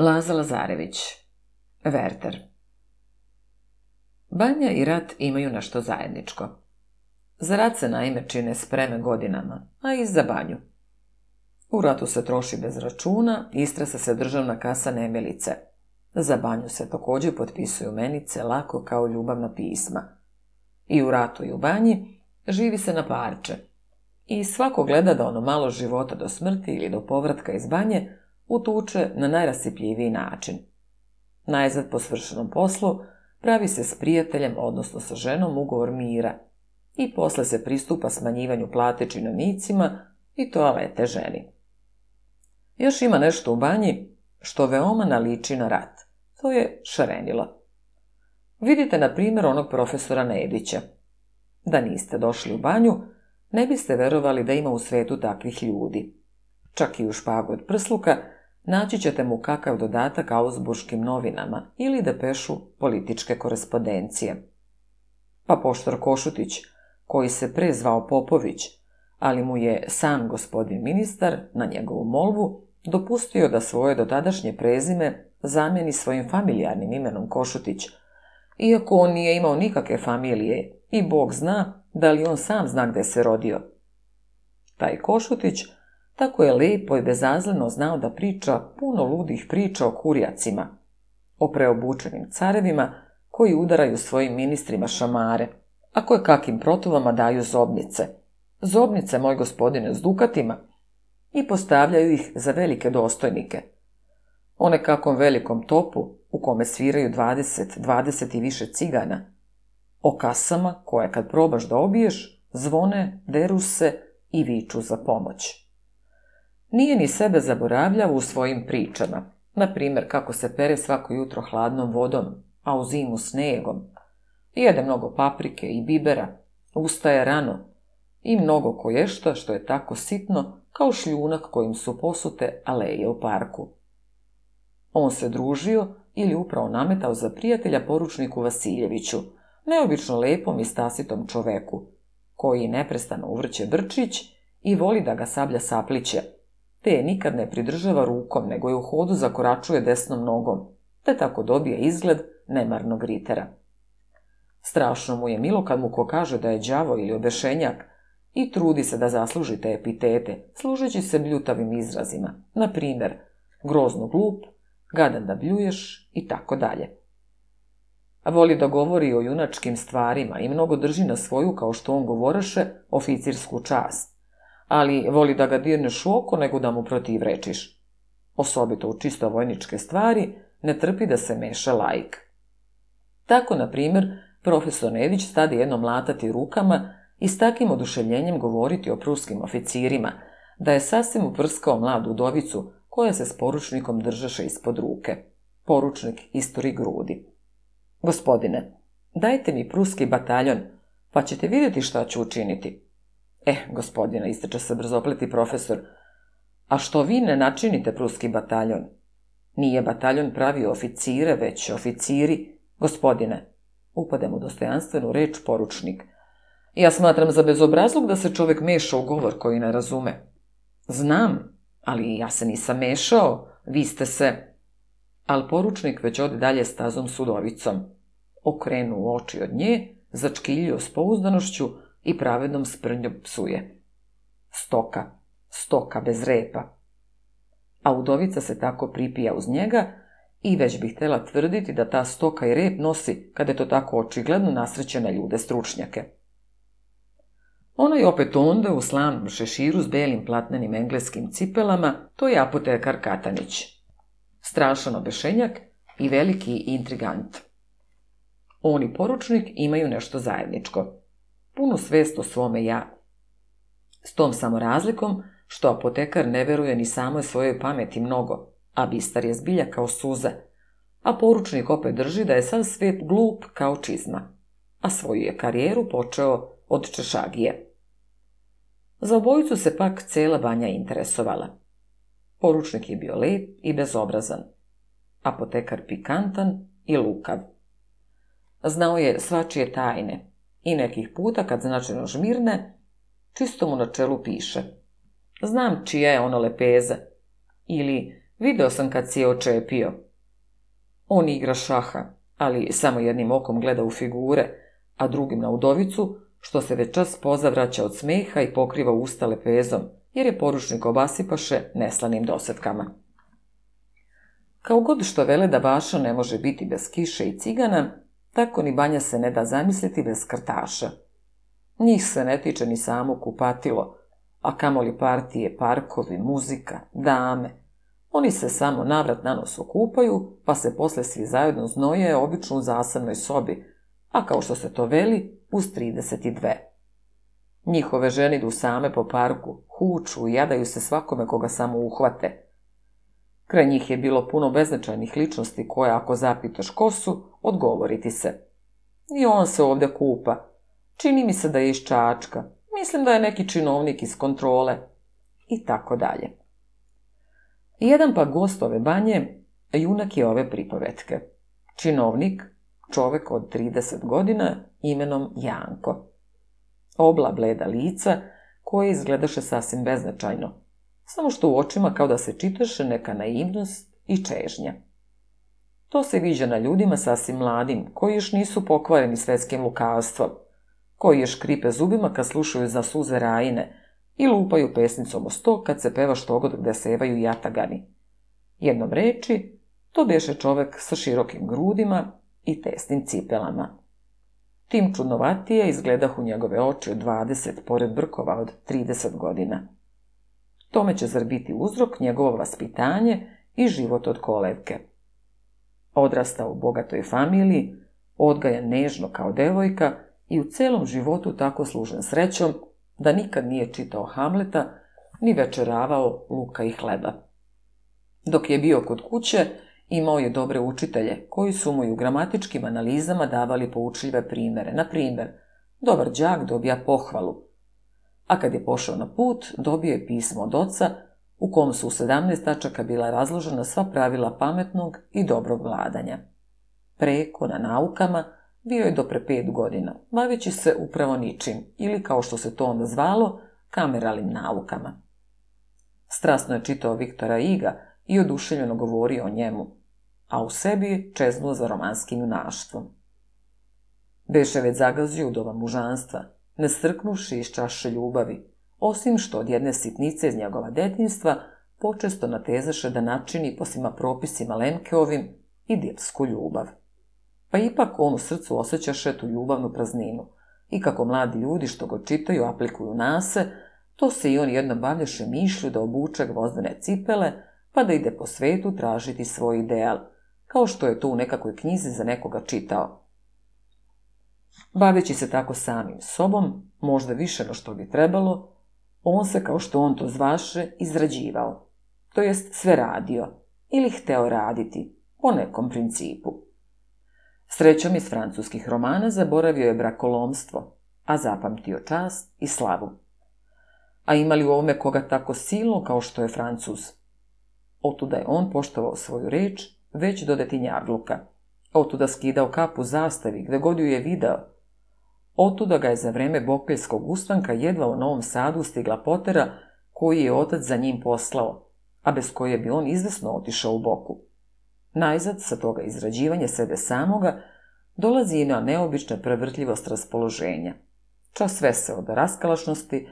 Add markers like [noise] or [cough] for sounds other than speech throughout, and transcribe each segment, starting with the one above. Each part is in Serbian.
Laza Lazarević Werter Banja i rat imaju nešto zajedničko. Za rat se naime čine spreme godinama, a i za banju. U ratu se troši bez računa, istresa se državna kasa nemilice. Za banju se takođe potpisuju menice lako kao ljubavna pisma. I u ratu i u banji živi se na parče. I svako gleda da ono malo života do smrti ili do povratka iz banje utuče na najrasipljiviji način. Najzad po svršenom poslu pravi se s prijateljem, odnosno sa ženom, ugovor mira i posle se pristupa smanjivanju plate činovnicima i toalete ženi. Još ima nešto u banji što veoma naliči na rat. To je šarenilo. Vidite, na primjer, onog profesora Nedića. Da niste došli u banju, ne biste verovali da ima u svetu takvih ljudi. Čak i u špagu od prsluka Naći ćete mu kakav dodatak ausburškim novinama ili da pešu političke korespondencije. Pa poštor Košutić, koji se prezvao Popović, ali mu je sam gospodin ministar na njegovu molvu dopustio da svoje dotadašnje prezime zameni svojim familijarnim imenom Košutić, iako on nije imao nikakve familije i Bog zna da li on sam zna gde se rodio. Taj Košutić Tako je lepo i bezazleno znao da priča puno ludih priča o kurjacima, o preobučenim carevima koji udaraju svojim ministrima šamare, a koje kakim protuvama daju zobnice. Zobnice, moj gospodine, s dukatima i postavljaju ih za velike dostojnike. O nekakvom velikom topu, u kome sviraju 20, 20 i više cigana, o kasama koje kad probaš da obiješ, zvone, deru se i viču za pomoć. Nije ni sebe zaboravljao u svojim pričama, na primjer kako se pere svako jutro hladnom vodom, a u zimu snegom. Jede mnogo paprike i bibera, ustaje rano i mnogo koješta što je tako sitno kao šljunak kojim su posute aleje u parku. On se družio ili upravo nametao za prijatelja poručniku Vasiljeviću, neobično lepom i stasitom čoveku, koji neprestano uvrće brčić i voli da ga sablja sapliće, te je nikad ne pridržava rukom, nego je u hodu zakoračuje desnom nogom, te tako dobije izgled nemarnog ritera. Strašno mu je milo kad mu ko kaže da je đavo ili obešenjak i trudi se da zasluži te epitete, služeći se bljutavim izrazima, na primjer, grozno glup, gadan da bljuješ i tako dalje. Voli da govori o junačkim stvarima i mnogo drži na svoju, kao što on govoreše, oficirsku čast ali voli da ga dirneš u oko nego da mu protivrečiš. Osobito u čisto vojničke stvari ne trpi da se meša lajk. Tako, na primjer, profesor Nedić stade jedno mlatati rukama i s takim oduševljenjem govoriti o pruskim oficirima, da je sasvim uprskao mladu udovicu koja se s poručnikom držaše ispod ruke. Poručnik istori grudi. Gospodine, dajte mi pruski bataljon, pa ćete vidjeti šta ću učiniti. E, gospodine, ističe se brzopleti profesor, a što vi ne načinite pruski bataljon? Nije bataljon pravio oficire, već oficiri. Gospodine, upade mu dostojanstvenu reč poručnik. Ja smatram za bezobrazlog da se čovek meša u govor koji ne razume. Znam, ali ja se nisam mešao, vi ste se... Al poručnik već ode dalje stazom sudovicom. Okrenuo oči od nje, začkiljio s pouzdanošću, i pravednom sprnjom psuje. Stoka, stoka bez repa. A udovica se tako pripija uz njega i već bih htela tvrditi da ta stoka i rep nosi, kada je to tako očigledno, nasreće na ljude stručnjake. Ona je opet onda u slanom šeširu s belim platnenim engleskim cipelama, to je apotekar Katanić. Strašan obešenjak i veliki intrigant. Oni poručnik imaju nešto zajedničko punu svest o svome ja. S tom samo razlikom, što apotekar ne veruje ni samoj svojoj pameti mnogo, a bistar je zbilja kao suza, a poručnik opet drži da je sav svet glup kao čizma, a svoju je karijeru počeo od Češagije. Za obojicu se pak cela banja interesovala. Poručnik je bio lep i bezobrazan, apotekar pikantan i lukav. Znao je svačije tajne, I nekih puta, kad značajno žmirne, čisto mu na čelu piše. Znam čija je ona lepeza. Ili, video sam kad si je očepio. On igra šaha, ali samo jednim okom gleda u figure, a drugim na udovicu, što se večas pozavraća od smeha i pokriva usta lepezom, jer je poručnik obasipaše neslanim dosetkama. Kao god što vele da baša ne može biti bez kiše i cigana, Tako ni banja se ne da zamisliti bez krtaša. Njih se ne tiče ni samo kupatilo, a kamoli partije, parkovi, muzika, dame. Oni se samo navrat na nos okupaju, pa se posle svi zajedno znoje obično u zasadnoj sobi, a kao što se to veli, uz 32. Njihove žene idu same po parku, huču i jadaju se svakome koga samo uhvate – Kraj njih je bilo puno beznačajnih ličnosti koje, ako zapitaš ko su, odgovoriti se. I on se ovde kupa. Čini mi se da je iz Čačka. Mislim da je neki činovnik iz kontrole. I tako dalje. Jedan pa gost ove banje, junak je ove pripovetke. Činovnik, čovek od 30 godina, imenom Janko. Obla bleda lica, koje izgledaše sasvim beznačajno samo što u očima kao da se čitaše neka naivnost i čežnja. To se viđa na ljudima sasvim mladim, koji još nisu pokvareni svetskim lukavstvom, koji još kripe zubima kad slušaju za suze rajine i lupaju pesnicom o sto kad se peva štogod gde sevaju jatagani. Jednom reči, to beše čovek sa širokim grudima i tesnim cipelama. Tim čudnovatije u njegove oči od 20 pored brkova od 30 godina. Tome će zar biti uzrok njegovo vaspitanje i život od kolevke. Odrastao u bogatoj familiji, odgajan nežno kao devojka i u celom životu tako služen srećom da nikad nije čitao Hamleta ni večeravao luka i hleba. Dok je bio kod kuće, imao je dobre učitelje koji su mu i u gramatičkim analizama davali poučljive primere. Na primjer, dobar đak dobija pohvalu, a kad je pošao na put, dobio je pismo od oca u kom su u 17 tačaka bila razložena sva pravila pametnog i dobrog vladanja. Preko na naukama bio je do pre pet godina, baveći se upravo ničim, ili kao što se to onda zvalo, kameralim naukama. Strasno je čitao Viktora Iga i oduševljeno govorio o njemu, a u sebi je čeznuo za romanskim junaštvom. Beše već zagazio u doba mužanstva – nasrknuši iz čaše ljubavi, osim što od jedne sitnice iz njegova detinjstva počesto natezaše da načini po svima propisima Lemkeovim i djevsku ljubav. Pa ipak on u srcu osjećaše tu ljubavnu prazninu i kako mladi ljudi što go čitaju aplikuju nase, to se i on jednom bavljaše mišlju da obuče gvozdene cipele pa da ide po svetu tražiti svoj ideal, kao što je to u nekakoj knjizi za nekoga čitao, Baveći se tako samim sobom, možda više no što bi trebalo, on se, kao što on to zvaše, izrađivao. To jest sve radio, ili hteo raditi, po nekom principu. Srećom iz francuskih romana zaboravio je brakolomstvo, a zapamtio čast i slavu. A imali u ovome koga tako silno kao što je Francuz? Otuda je on poštovao svoju reč već do detinjarluka – Otuda skidao kapu zastavi, gde god ju je video. Otuda ga je za vreme Bokeljskog ustanka jedva u Novom Sadu stigla potera koji je otac za njim poslao, a bez koje bi on izvesno otišao u Boku. Najzad sa toga izrađivanje sebe samoga dolazi i na neobična prevrtljivost raspoloženja. Čas veseo od raskalašnosti,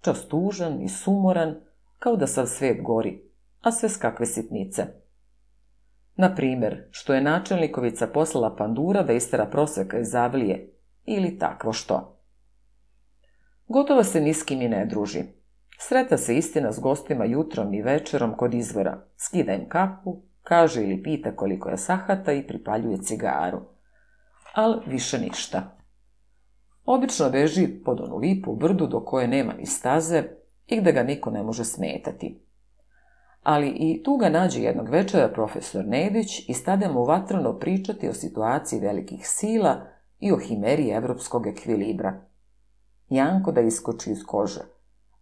čas tužan i sumoran, kao da sav svet gori, a sve skakve sitnice. Na primer, što je načelnikovica poslala pandura da istera proseka iz avlije, ili takvo što. Gotovo se ni s kim i ne druži. Sreta se istina s gostima jutrom i večerom kod izvora, skida im kapu, kaže ili pita koliko je sahata i pripaljuje cigaru. Al više ništa. Obično beži pod onu lipu u brdu do koje nema ni staze i gde ga niko ne može smetati. Ali i tu ga nađe jednog večera profesor Nedić i stade mu vatrano pričati o situaciji velikih sila i o himeri evropskog ekvilibra. Janko da iskoči iz kože,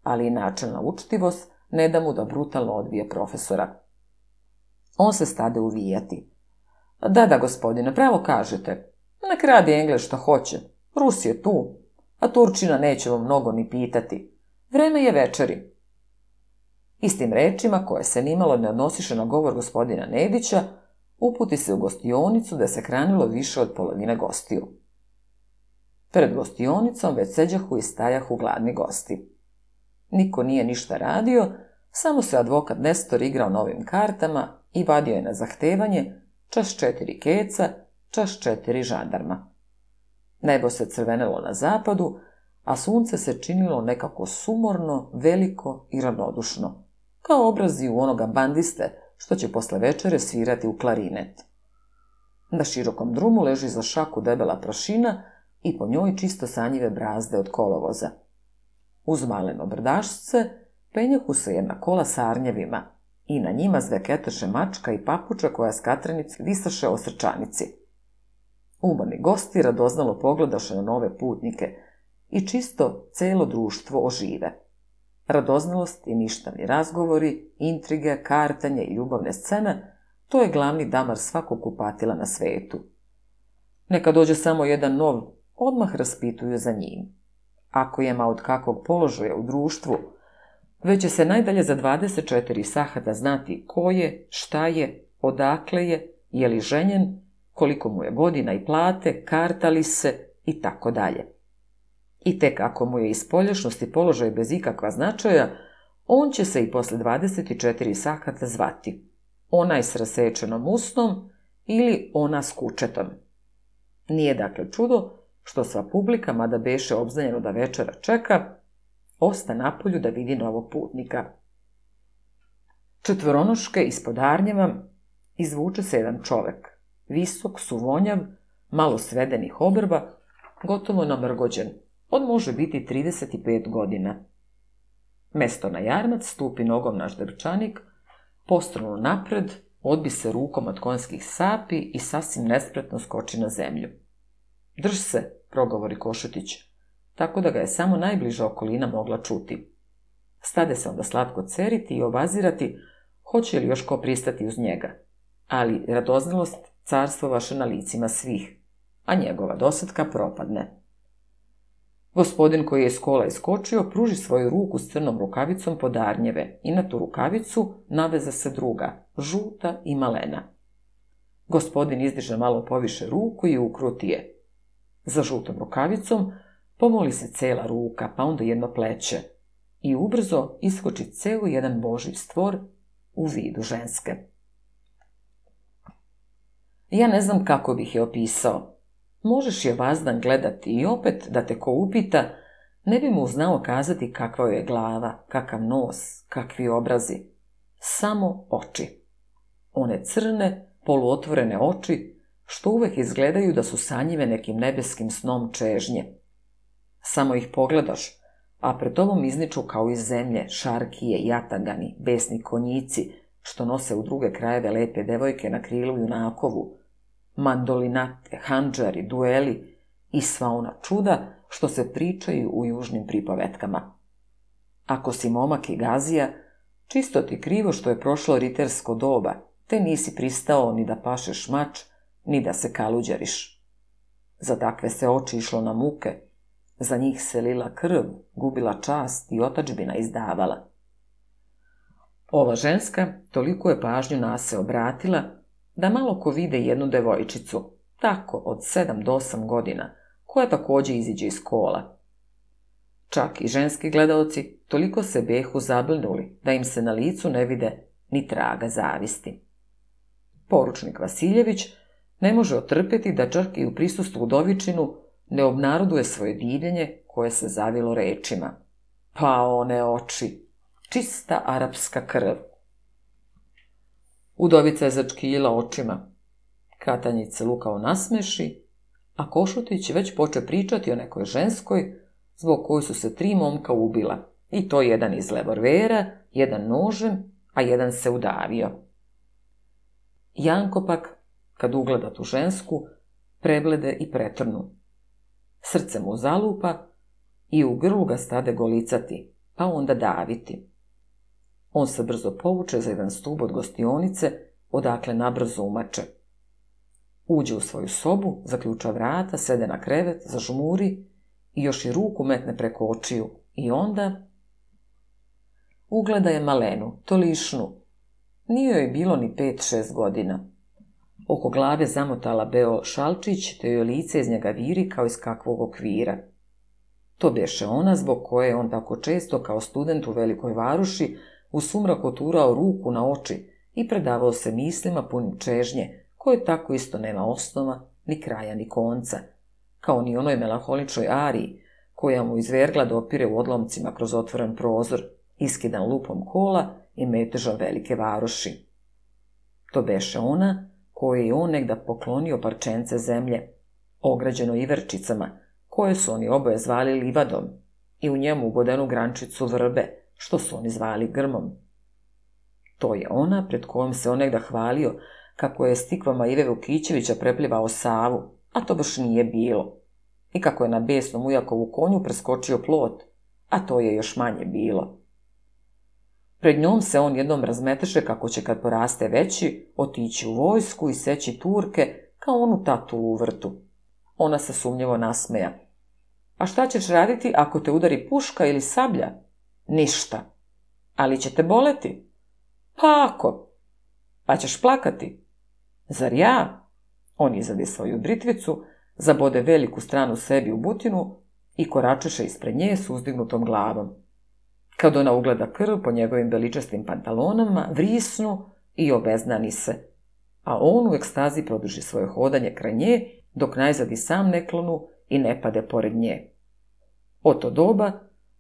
ali i načelna učtivost ne da mu da brutalno odbije profesora. On se stade uvijati. Da, da, gospodine, pravo kažete. Nek radi Engle što hoće. Rus je tu, a Turčina nećemo mnogo ni pitati. Vreme je večeri. Istim rečima, koje se nimalo ne odnosiše na govor gospodina Nedića, uputi se u gostionicu da se hranilo više od polovine gostiju. Pred gostionicom već seđahu i stajahu gladni gosti. Niko nije ništa radio, samo se advokat Nestor igrao novim kartama i vadio je na zahtevanje čas četiri keca, čas četiri žandarma. Nebo se crvenelo na zapadu, a sunce se činilo nekako sumorno, veliko i ravnodušno kao obrazi u onoga bandiste što će posle večere svirati u klarinet. Na širokom drumu leži za šaku debela prašina i po njoj čisto sanjive brazde od kolovoza. Uz maleno brdašce penjahu se jedna kola sarnjevima i na njima zveketeše mačka i papuča koja skatrenici visaše o srčanici. Umorni gosti radoznalo pogledaše na nove putnike i čisto celo društvo ožive. Radoznalost i ništavni razgovori, intrige, kartanje i ljubavne scene, to je glavni damar svakog kupatila na svetu. Neka dođe samo jedan nov, odmah raspituju za njim. Ako je ma od kakvog položaja u društvu, već će se najdalje za 24 sahata znati ko je, šta je, odakle je, je li ženjen, koliko mu je godina i plate, karta li se i tako dalje. I tek ako mu je iz polješnosti položaj bez ikakva značaja, on će se i posle 24 sakata zvati. Onaj s rasečenom usnom ili ona s kučetom. Nije dakle čudo što sva publika, mada beše obznanjeno da večera čeka, osta napolju da vidi novog putnika. Četvoronoške ispod arnjeva izvuče se jedan čovek. Visok, suvonjav, malo svedenih obrba, gotovo namrgođen. On može biti 35 godina. Mesto na jarmac stupi nogom naš drčanik, postronu napred, odbi se rukom od konskih sapi i sasvim nespretno skoči na zemlju. Drž se, progovori Košutić, tako da ga je samo najbliža okolina mogla čuti. Stade se onda slatko ceriti i obazirati, hoće li još ko pristati uz njega. Ali radoznalost carstvo vaše na licima svih, a njegova dosadka propadne. Gospodin koji je s kola iskočio pruži svoju ruku s crnom rukavicom pod arnjeve i na tu rukavicu naveza se druga, žuta i malena. Gospodin izdiže malo poviše ruku i ukruti je. Za žutom rukavicom pomoli se cela ruka, pa onda jedno pleće. I ubrzo iskoči ceo jedan boži stvor u vidu ženske. Ja ne znam kako bih je opisao. Možeš je vazdan gledati i opet da te ko upita, ne bi mu znao kazati kakva je glava, kakav nos, kakvi obrazi. Samo oči. One crne, poluotvorene oči, što uvek izgledaju da su sanjive nekim nebeskim snom čežnje. Samo ih pogledaš, a pred tobom izniču kao iz zemlje šarkije, jatagani, besni konjici, što nose u druge krajeve lepe devojke na krilu i junakovu, mandolinate, hanđari, dueli i sva ona čuda što se pričaju u južnim pripovetkama. Ako si momak i gazija, čisto ti krivo što je prošlo ritersko doba, te nisi pristao ni da pašeš mač, ni da se kaluđariš. Za takve se oči išlo na muke, za njih se lila krv, gubila čast i otačbina izdavala. Ova ženska toliko je pažnju nas se obratila, da malo ko vide jednu devojčicu, tako od 7 do 8 godina, koja takođe iziđe iz kola. Čak i ženski gledaoci toliko se behu zablinuli da im se na licu ne vide ni traga zavisti. Poručnik Vasiljević ne može otrpeti da čak i u prisustvu Udovičinu ne obnaroduje svoje divljenje koje se zavilo rečima. Pa one oči, čista arapska krv, Udovica je začkila očima. Katanjic se lukao nasmeši, a Košutić već poče pričati o nekoj ženskoj, zbog koje su se tri momka ubila. I to jedan iz levorvera, jedan nožem, a jedan se udavio. Janko pak, kad ugleda tu žensku, preblede i pretrnu. Srce mu zalupa i u grlu ga stade golicati, pa onda daviti. On se brzo povuče za jedan stub od gostionice, odakle nabrzo umače. Uđe u svoju sobu, zaključa vrata, sede na krevet, zažmuri i još i ruku metne preko očiju. I onda... Ugleda je malenu, to lišnu. Nije joj bilo ni pet, šest godina. Oko glave zamotala beo šalčić, te joj lice iz njega viri kao iz kakvog okvira. To beše ona zbog koje on tako često kao student u Velikoj Varuši U sumrak oturao ruku na oči i predavao se mislima punim čežnje, koje tako isto nema osnova, ni kraja, ni konca. Kao ni onoj melaholičnoj ariji, koja mu izvergla dopire da u odlomcima kroz otvoren prozor, iskidan lupom kola i metežom velike varoši. To beše ona, koju je on negda poklonio parčence zemlje, ograđeno iverčicama, koje su oni oboje zvali livadom, i u njemu ubodenu grančicu vrbe, što su oni zvali grmom. To je ona pred kojom se onegda hvalio kako je stikvama Ive Vukićevića preplivao Savu, a to baš nije bilo. I kako je na besnom ujakovu konju preskočio plot, a to je još manje bilo. Pred njom se on jednom razmeteše kako će kad poraste veći otići u vojsku i seći Turke kao onu tatu u vrtu. Ona se sumnjivo nasmeja. A šta ćeš raditi ako te udari puška ili sablja? Ništa. Ali će te boleti? Pa ako? Pa ćeš plakati? Zar ja? On izadi svoju britvicu, zabode veliku stranu sebi u butinu i koračeše ispred nje s uzdignutom glavom. Kad ona ugleda krv po njegovim veličastim pantalonama, vrisnu i obeznani se, a on u ekstazi produži svoje hodanje kraj nje, dok najzadi sam ne klonu i ne pade pored nje. Oto doba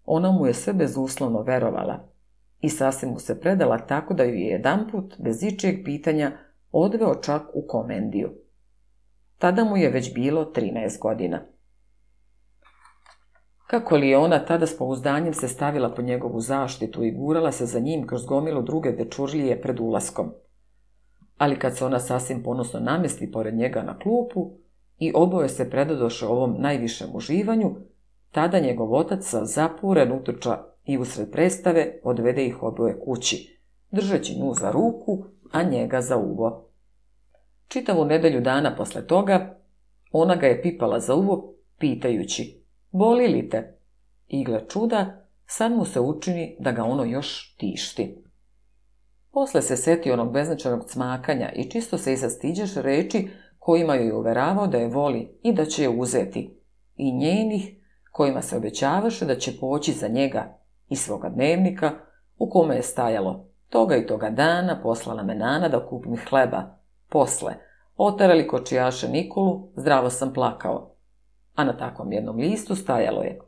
Ona mu je sve bezuslovno verovala i sasvim mu se predala tako da ju je jedanput, bez ičijeg pitanja, odveo čak u komendiju. Tada mu je već bilo 13 godina. Kako li je ona tada s pouzdanjem se stavila po njegovu zaštitu i gurala se za njim kroz gomilu druge dečurlije pred ulaskom. Ali kad se ona sasvim ponosno namesti pored njega na klupu i oboje se predodoše ovom najvišem uživanju, Tada njegov otac sa zapuren utrča i usred predstave odvede ih oboje kući, držeći nju za ruku, a njega za uvo. Čitavu nedelju dana posle toga, ona ga je pipala za uvo, pitajući, boli li te? Igle čuda, sad mu se učini da ga ono još tišti. Posle se seti onog beznačajnog cmakanja i čisto se iza reči kojima joj je uveravao da je voli i da će je uzeti, i njenih kojima se obećavaše da će poći za njega i svoga dnevnika u kome je stajalo toga i toga dana poslala me Nana da kupim hleba. Posle, otarali kočijaše Nikolu, zdravo sam plakao. A na takvom jednom listu stajalo je.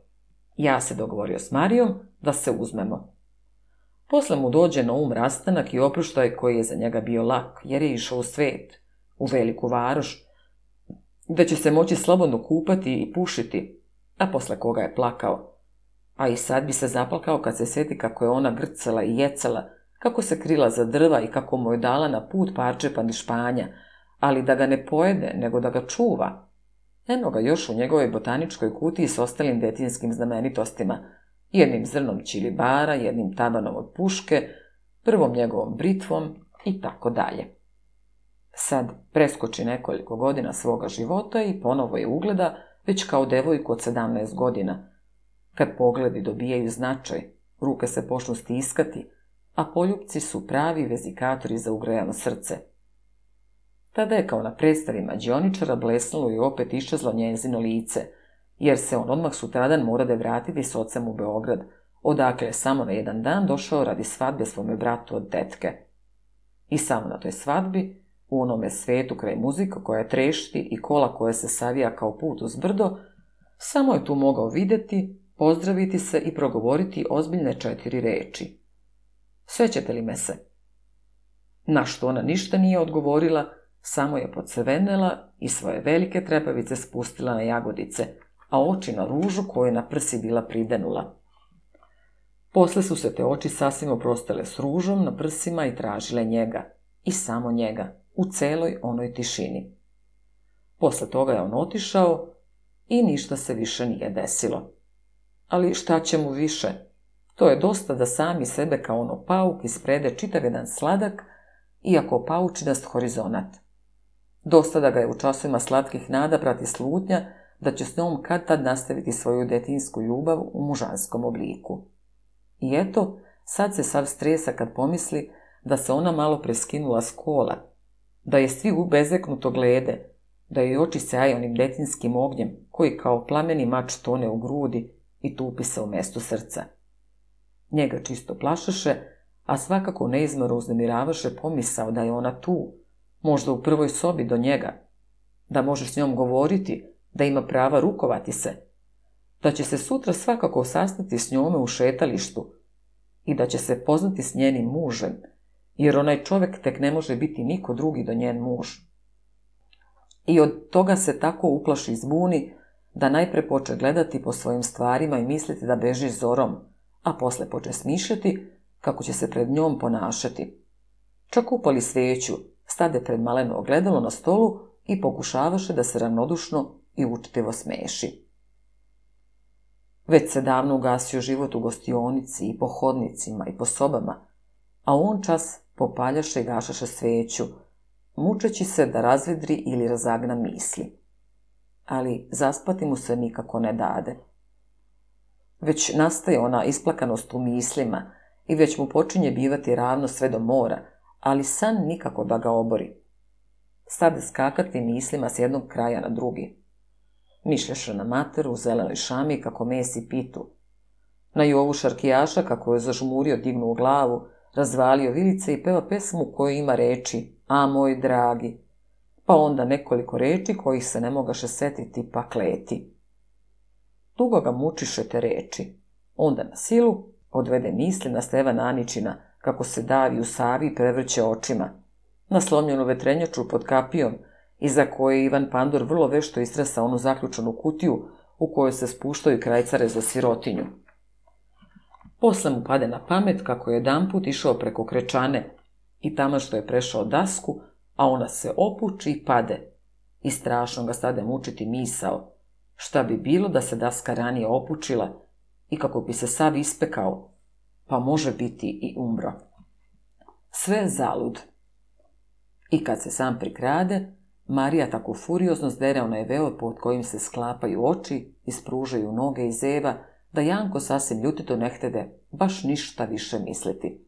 Ja se dogovorio s Marijom da se uzmemo. Posle mu dođe na um rastanak i oproštaj koji je za njega bio lak, jer je išao u svet, u veliku varoš, da će se moći slobodno kupati i pušiti, a posle koga je plakao. A i sad bi se zaplakao kad se seti kako je ona grcala i jecala, kako se krila za drva i kako mu je dala na put parče pa španja, ali da ga ne pojede, nego da ga čuva. Eno ga još u njegovoj botaničkoj kutiji s ostalim detinskim znamenitostima, jednim zrnom čilibara, jednim tabanom od puške, prvom njegovom britvom i tako dalje. Sad preskoči nekoliko godina svoga života i ponovo je ugleda već kao devojku od 17 godina. Kad pogledi dobijaju značaj, ruka se počnu stiskati, a poljupci su pravi vezikatori za ugrejano srce. Tada je kao na predstavi mađioničara blesnulo i opet iščezlo njezino lice, jer se on odmah sutradan mora da je vratiti s ocem u Beograd, odakle je samo na jedan dan došao radi svadbe svome bratu od detke. I samo na toj svadbi U onome svetu kraj muzika koja trešti i kola koja se savija kao put uz brdo, samo je tu mogao vidjeti, pozdraviti se i progovoriti ozbiljne četiri reči. Svećete li me se? Na što ona ništa nije odgovorila, samo je pocrvenela i svoje velike trepavice spustila na jagodice, a oči na ružu koju je na prsi bila pridenula. Posle su se te oči sasvim oprostale s ružom na prsima i tražile njega. I samo njega u celoj onoj tišini. Posle toga je on otišao i ništa se više nije desilo. Ali šta će mu više? To je dosta da sami sebe kao ono pauk isprede čitav jedan sladak, iako paučinast horizonat. Dosta da ga je u časovima slatkih nada prati slutnja da će s njom kad tad nastaviti svoju detinsku ljubav u mužanskom obliku. I eto, sad se sav stresa kad pomisli da se ona malo preskinula s kola, da je svi ubezeknuto glede, da joj oči sjaje onim detinskim ognjem, koji kao plameni mač tone u grudi i tupi se u mesto srca. Njega čisto plašaše, a svakako neizmero uznemiravaše pomisao da je ona tu, možda u prvoj sobi do njega, da može s njom govoriti, da ima prava rukovati se, da će se sutra svakako sastati s njome u šetalištu i da će se poznati s njenim mužem, jer onaj čovjek tek ne može biti niko drugi do njen muž. I od toga se tako uplaši i zbuni da najpre poče gledati po svojim stvarima i misliti da beži zorom, a posle poče smišljati kako će se pred njom ponašati. Čak upali sveću, stade pred maleno ogledalo na stolu i pokušavaše da se ravnodušno i učitivo smeši. Već se davno ugasio život u gostionici i po hodnicima i po sobama, a on čas Popaljaše i gašaše sveću, mučeći se da razvedri ili razagna misli. Ali zaspati mu se nikako ne dade. Već nastaje ona isplakanost u mislima i već mu počinje bivati ravno sve do mora, ali san nikako da ga obori. Stade skakati mislima s jednog kraja na drugi. Mišljaše na materu u zelenoj šami kako mesi pitu. Na jovu šarkijaša kako je zažmurio dignu u glavu, razvalio vilice i peva pesmu u kojoj ima reči A moj dragi, pa onda nekoliko reči kojih se ne mogaše setiti pa kleti. Dugo ga mučiše te reči. Onda na silu odvede misli na Stevana Aničina, kako se davi u savi i prevrće očima, na slomljenu vetrenjaču pod kapijom, iza koje Ivan Pandor vrlo vešto istresa onu zaključanu kutiju u kojoj se spuštaju krajcare za sirotinju. Posle mu pade na pamet kako je jedan put išao preko krečane i tamo što je prešao dasku, a ona se opuči i pade. I strašno ga stade mučiti misao. Šta bi bilo da se daska ranije opučila i kako bi se sav ispekao, pa može biti i umro. Sve zalud. I kad se sam prikrade, Marija tako furiozno zdere onaj veo pod kojim se sklapaju oči, ispružaju noge i zeva, da Janko sasvim ljutito nehtede baš ništa više misliti.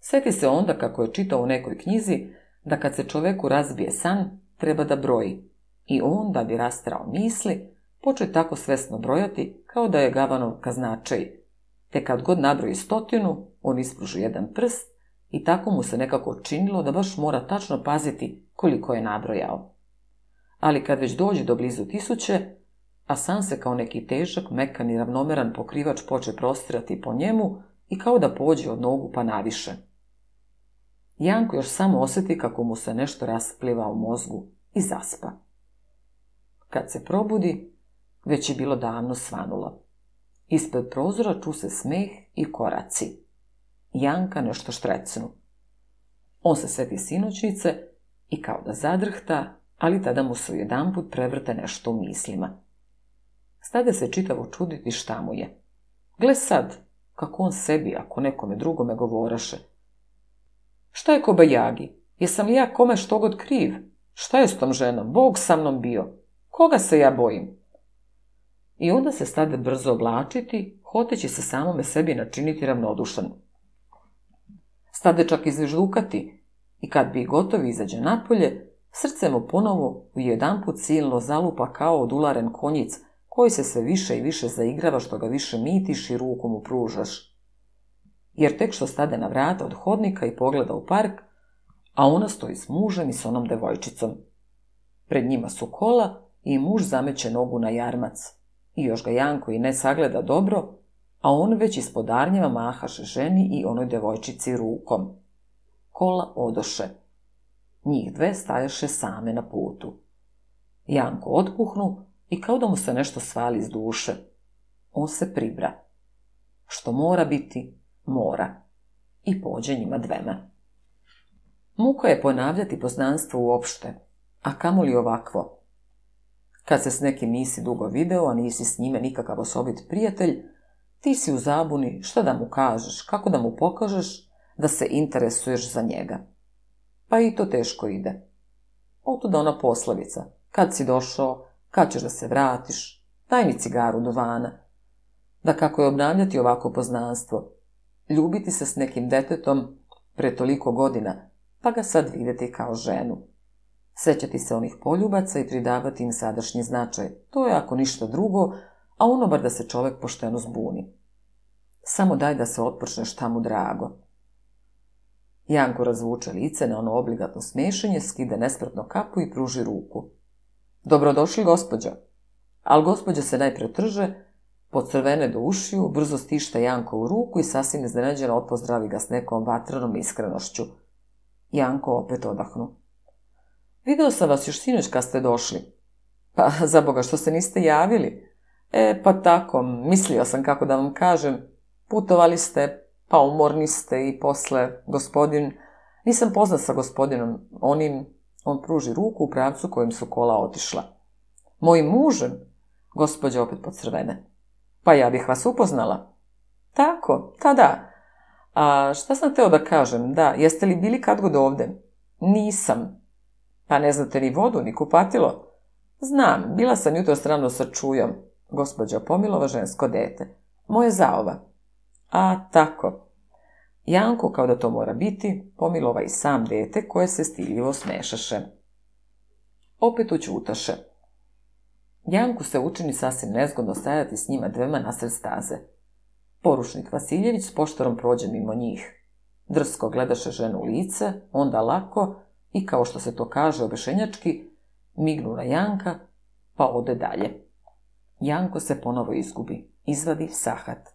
Sjeti se onda kako je čitao u nekoj knjizi da kad se čoveku razbije san, treba da broji. I on, da bi rastrao misli, poče tako svesno brojati kao da je gavanov kaznačaj. Te kad god nabroji stotinu, on ispruži jedan prst i tako mu se nekako činilo da baš mora tačno paziti koliko je nabrojao. Ali kad već dođe do blizu tisuće, a san se kao neki težak, mekan i ravnomeran pokrivač poče prostirati po njemu i kao da pođe od nogu pa naviše. Janko još samo oseti kako mu se nešto raspliva u mozgu i zaspa. Kad se probudi, već je bilo davno svanulo. Ispred prozora ču se smeh i koraci. Janka nešto štrecnu. On se seti sinoćnice i kao da zadrhta, ali tada mu se jedan put prevrte nešto u mislima. Stade se čitavo čuditi šta mu je. Gle sad, kako on sebi, ako nekome drugome govoraše. Šta je kobajagi? Jesam li ja kome što god kriv? Šta je s tom ženom? Bog sa mnom bio. Koga se ja bojim? I onda se stade brzo oblačiti, hoteći se samome sebi načiniti ravnodušan. Stade čak izviždukati i kad bi gotovi izađe napolje, srce mu ponovo u jedan put silno zalupa kao od ularen konjica, koji se sve više i više zaigrava što ga više mitiš i ruku mu pružaš. Jer tek što stade na vrata od hodnika i pogleda u park, a ona stoji s mužem i s onom devojčicom. Pred njima su kola i muž zameće nogu na jarmac. I još ga Janko i ne sagleda dobro, a on već ispod arnjeva mahaše ženi i onoj devojčici rukom. Kola odoše. Njih dve staješe same na putu. Janko otpuhnu, i kao da mu se nešto svali iz duše. On se pribra. Što mora biti, mora. I pođe njima dvema. Muko je ponavljati poznanstvo uopšte, a kamoli ovakvo. Kad se s nekim nisi dugo video, a nisi s njime nikakav osobit prijatelj, ti si u zabuni što da mu kažeš, kako da mu pokažeš da se interesuješ za njega. Pa i to teško ide. Otuda ona poslovica. Kad si došao, Kad ćeš da se vratiš? Daj mi cigaru do vana. Da kako je obnavljati ovako poznanstvo? Ljubiti se s nekim detetom pre toliko godina, pa ga sad videti kao ženu. Sećati se onih poljubaca i pridavati im sadašnji značaj, to je ako ništa drugo, a ono bar da se čovek pošteno zbuni. Samo daj da se otpočne šta mu drago. Janko razvuče lice na ono obligatno smešenje, skida nespretno kapu i pruži ruku. Dobrodošli, gospođo. Al gospođa se najpre trže, pocrvene do ušiju, brzo stišta Janko u ruku i sasvim iznenađeno opozdravi ga s nekom vatrenom iskrenošću. Janko opet odahnu. Video sam vas još sinoć kad ste došli. Pa, za boga, što se niste javili? E, pa tako, mislio sam kako da vam kažem. Putovali ste, pa umorni ste i posle, gospodin... Nisam poznat sa gospodinom, onim On pruži ruku u pravcu kojim su kola otišla. Mojim mužem? Gospođa opet pod crvene. Pa ja bih vas upoznala. Tako, ta da. A šta sam teo da kažem? Da, jeste li bili kad god ovde? Nisam. Pa ne znate ni vodu, ni kupatilo? Znam, bila sam jutro strano sa čujom. Gospođa Pomilova, žensko dete. Moje zaova. A, tako. Janko, kao da to mora biti, pomilova i sam dete koje se stiljivo smešaše. Opet učutaše. Janku se učini sasvim nezgodno stajati s njima dvema nasred staze. Poručnik Vasiljević s poštorom prođe mimo njih. Drsko gledaše ženu u lice, onda lako i kao što se to kaže obešenjački, mignu na Janka, pa ode dalje. Janko se ponovo izgubi. Izvadi sahat.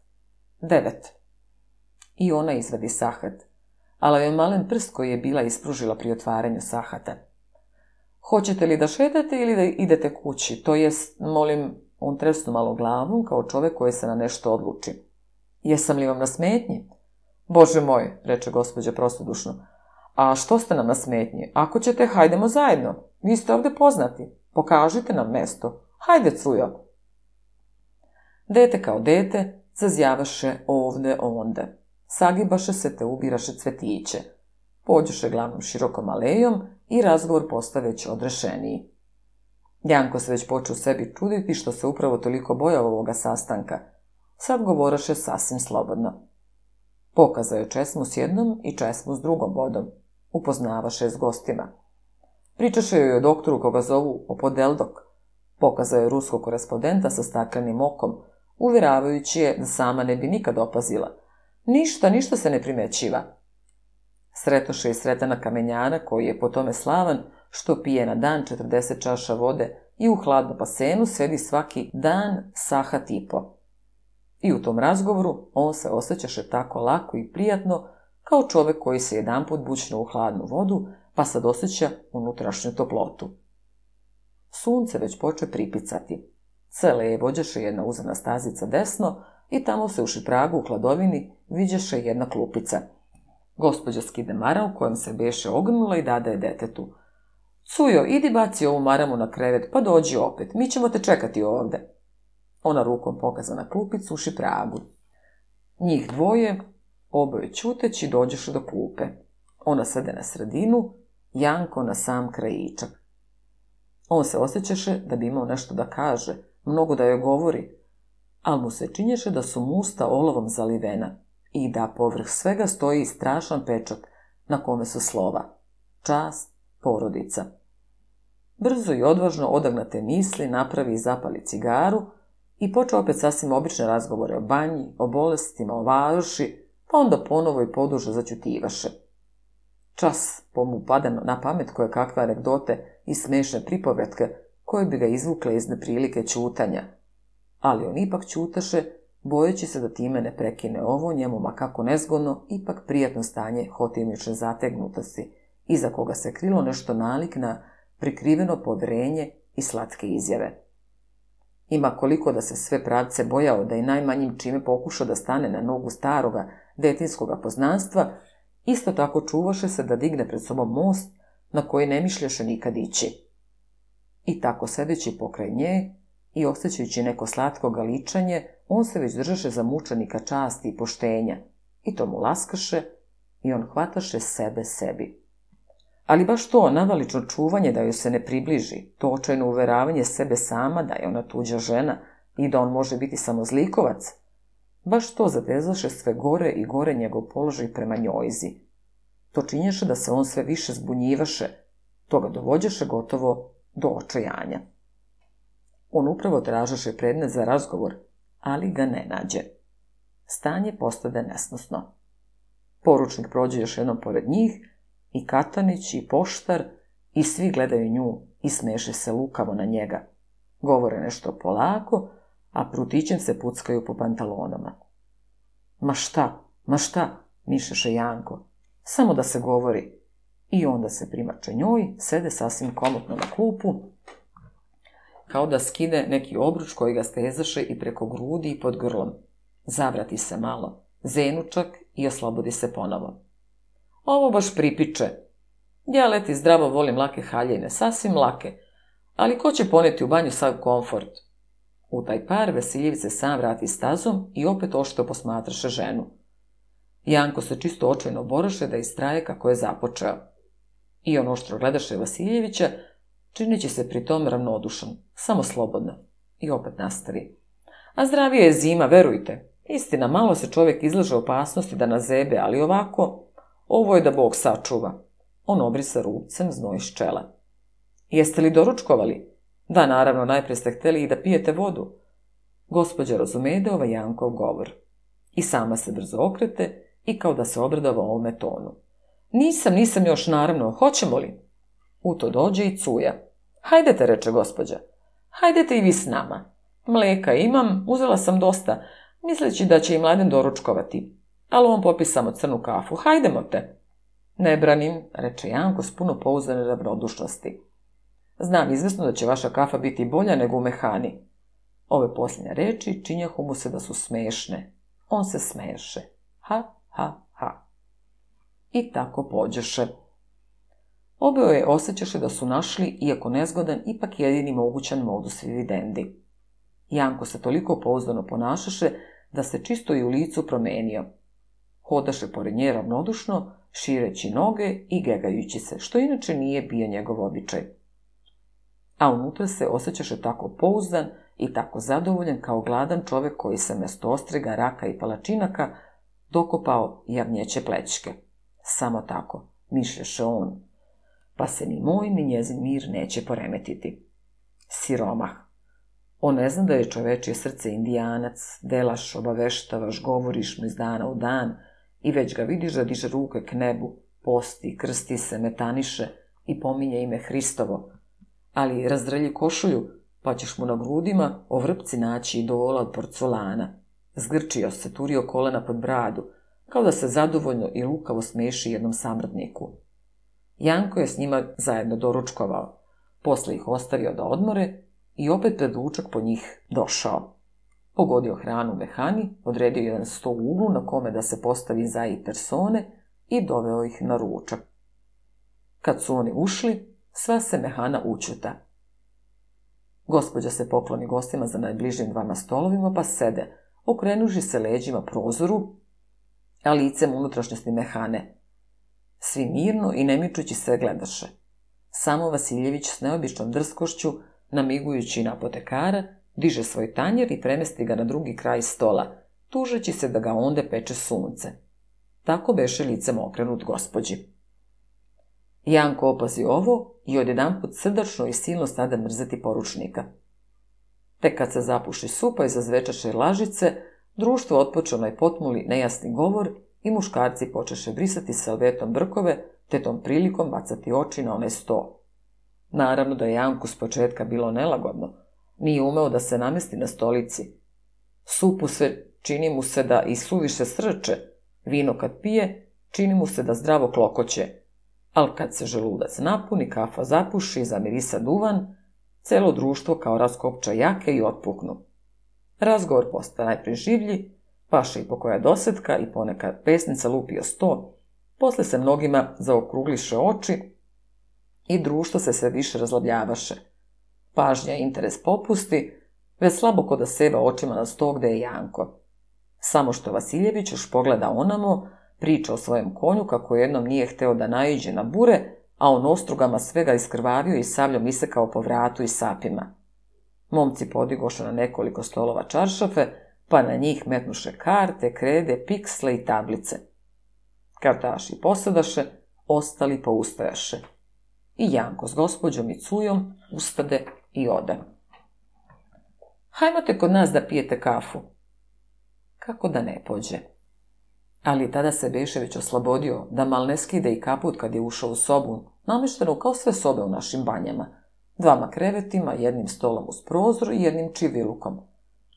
9. I ona izvadi sahat. Ala je malen prst koji je bila ispružila pri otvaranju sahata. Hoćete li da šetate ili da idete kući? To jest, molim, on tresnu malo glavom kao čovjek koji se na nešto odluči. Jesam li vam na smetnji? Bože moj, reče gospođa prostodušno. A što ste nam na smetnji? Ako ćete, hajdemo zajedno. Vi ste ovde poznati. Pokažite nam mesto. Hajde, cujo. Dete kao dete zazjavaše ovde onda. Sagibaše se te ubiraše cvetiće. Pođoše glavnom širokom alejom i razgovor posta već odrešeniji. Janko se već počeo sebi čuditi što se upravo toliko bojao ovoga sastanka. Sad govoraše sasvim slobodno. Pokazao je česmu s jednom i česmu s drugom bodom. Upoznavaše s gostima. Pričaše joj o doktoru koga zovu Opodeldok. Pokazao je ruskog korespondenta sa staklenim okom, uvjeravajući je da sama ne bi nikad opazila – Ništa, ništa se ne primećiva. Sretoše i sretana kamenjara koji je po tome slavan, što pije na dan 40 čaša vode i u hladnu pasenu sedi svaki dan saha tipo. I u tom razgovoru on se osjećaše tako lako i prijatno kao čovek koji se jedan put bućne u hladnu vodu, pa sad osjeća unutrašnju toplotu. Sunce već poče pripicati. Cele je vođeše jedna uzana stazica desno i tamo se u šipragu u hladovini viđeše jedna klupica. Gospodja skide maral kojom se beše ognula i dada je detetu. Cujo, idi baci ovu maramu na krevet, pa dođi opet, mi ćemo te čekati ovde. Ona rukom pokaza na klupicu uši pragu. Njih dvoje, oboje ćuteći, dođeše do klupe. Ona sede na sredinu, Janko na sam krajičak. On se osjećaše da bi imao nešto da kaže, mnogo da joj govori, ali mu se činješe da su musta olovom zalivena i da povrh svega stoji strašan pečat na kome su slova. Čast, porodica. Brzo i odvažno odagnate misli, napravi i zapali cigaru i počeo opet sasvim obične razgovore o banji, o bolestima, o varuši, pa onda ponovo i poduže zaćutivaše. Čas pomu pada na pamet koje kakve anegdote i smešne pripovetke koje bi ga izvukle iz neprilike ćutanja. Ali on ipak ćutaše bojeći se da time ne prekine ovo njemu makako nezgodno, ipak prijatno stanje hotimične zategnutosti, iza koga se krilo nešto nalik na prikriveno poverenje i slatke izjave. Ima koliko da se sve pravce bojao da i najmanjim čime pokušao da stane na nogu staroga detinskoga poznanstva, isto tako čuvaše se da digne pred sobom most na koji ne mišljaše nikad ići. I tako sedeći pokraj nje, i osjećajući neko slatko galičanje, on se već držaše za mučenika časti i poštenja, i to mu laskaše, i on hvataše sebe sebi. Ali baš to navalično čuvanje da joj se ne približi, to očajno uveravanje sebe sama da je ona tuđa žena i da on može biti samo zlikovac, baš to zatezaše sve gore i gore njegov položaj prema njojzi. To činješe da se on sve više zbunjivaše, to ga dovođeše gotovo do očajanja. On upravo tražaše predmet za razgovor, ali ga ne nađe. Stanje postade nesnosno. Poručnik prođe još jednom pored njih, i Katanić, i Poštar, i svi gledaju nju i smeše se lukavo na njega. Govore nešto polako, a prutićem se puckaju po pantalonama. Ma šta, ma šta, mišeše Janko. Samo da se govori. I onda se primače njoj, sede sasvim komotno na klupu, kao da skine neki obruč koji ga stezaše i preko grudi i pod grlom. Zavrati se malo, zenučak i oslobodi se ponovo. Ovo baš pripiče. Ja leti zdravo volim lake haljine, sasvim lake, ali ko će poneti u banju sav komfort? U taj par Vasiljev se sam vrati stazom i opet ošto posmatraše ženu. Janko se čisto očajno boraše da istraje kako je započeo. I on oštro gledaše Vasiljevića, Čineći se pritom tom ravnodušan, samo slobodno. I opet nastavi. A zdravio je zima, verujte. Istina, malo se čovjek izlaže opasnosti da nazebe, ali ovako, ovo je da Bog sačuva. On obrisa rupcem znoj iz čela. Jeste li doručkovali? Da, naravno, najpre ste hteli i da pijete vodu. Gospođa razumede da ovaj Jankov govor. I sama se brzo okrete i kao da se obradava ovome tonu. Nisam, nisam još, naravno, hoćemo li? U to dođe i cuja. Hajdete, reče gospođa. Hajdete i vi s nama. Mleka imam, uzela sam dosta, misleći da će i mladen doručkovati. Ali on popi samo crnu kafu. Hajdemo te. Ne branim, reče Janko s puno pouzdane ravnodušnosti. Znam izvesno da će vaša kafa biti bolja nego u mehani. Ove posljednje reči činjahu mu se da su smešne. On se smeše. Ha, ha, ha. I tako pođeše. Obeo je osjećaše da su našli, iako nezgodan, ipak jedini mogućan modus vivendi. Janko se toliko pouzdano ponašaše da se čisto i u licu promenio. Hodaše pored nje ravnodušno, šireći noge i gegajući se, što inače nije bio njegov običaj. A unutra se osjećaše tako pouzdan i tako zadovoljan kao gladan čovek koji se mesto ostrega, raka i palačinaka dokopao jagnjeće plečke. Samo tako, mišlješe on, pa se ni moj ni njezin mir neće poremetiti. Siromah. On ne zna da je čovečje srce indijanac, delaš, obaveštavaš, govoriš mu iz dana u dan i već ga vidiš da diže ruke k nebu, posti, krsti se, metaniše i pominje ime Hristovo. Ali razdrlji košulju, pa ćeš mu na grudima o vrpci naći idola od porculana. Zgrčio se, turio kolena pod bradu, kao da se zadovoljno i lukavo smeši jednom samradniku. Janko je s njima zajedno doručkovao. Posle ih ostavio da odmore i opet pred učak po njih došao. Pogodio hranu mehani, odredio jedan sto u uglu na kome da se postavi za i persone i doveo ih na ručak. Kad su oni ušli, sva se mehana učuta. Gospodja se pokloni gostima za najbližim dvama stolovima pa sede, okrenuši se leđima prozoru, a licem unutrašnjosti mehane – Svi mirno i nemičući se gledaše. Samo Vasiljević s neobičnom drskošću, namigujući na apotekara, diže svoj tanjer i premesti ga na drugi kraj stola, tužeći se da ga onda peče sunce. Tako beše licem okrenut gospođi. Janko opazi ovo i odjedanput srdačno i silno stade mrzeti poručnika. Tek kad se zapuši supa i zazvečaše lažice, društvo otpočeno je potmuli nejasni govor i muškarci počeše brisati salvetom brkove, te tom prilikom bacati oči na onaj sto. Naravno da je Janku s početka bilo nelagodno. Nije umeo da se namesti na stolici. Supu sve čini mu se da i suviše srče, vino kad pije, čini mu se da zdravo klokoće. Al kad se želudac napuni, kafa zapuši, zamirisa duvan, celo društvo kao raskopča jake i otpuknu. Razgovor postaje najpreživlji, Paše i po koja dosetka i ponekad pesnica lupio sto, posle se mnogima zaokrugliše oči i društvo se sve više razlabljavaše. Pažnja i interes popusti, već slabo ko da seva očima na sto gde je Janko. Samo što Vasiljević još pogleda onamo, priča o svojem konju kako jednom nije hteo da naiđe na bure, a on ostrugama svega iskrvavio i savljom isekao po vratu i sapima. Momci podigoše na nekoliko stolova čaršafe, pa na njih metnuše karte, krede, piksle i tablice. Kartaši posadaše, ostali poustajaše. I Janko s gospođom i cujom ustade i ode. Hajmo te kod nas da pijete kafu. Kako da ne pođe? Ali tada se Bešević oslobodio da mal ne skide i kaput kad je ušao u sobu, namještenu kao sve sobe u našim banjama. Dvama krevetima, jednim stolom uz prozor i jednim čivilukom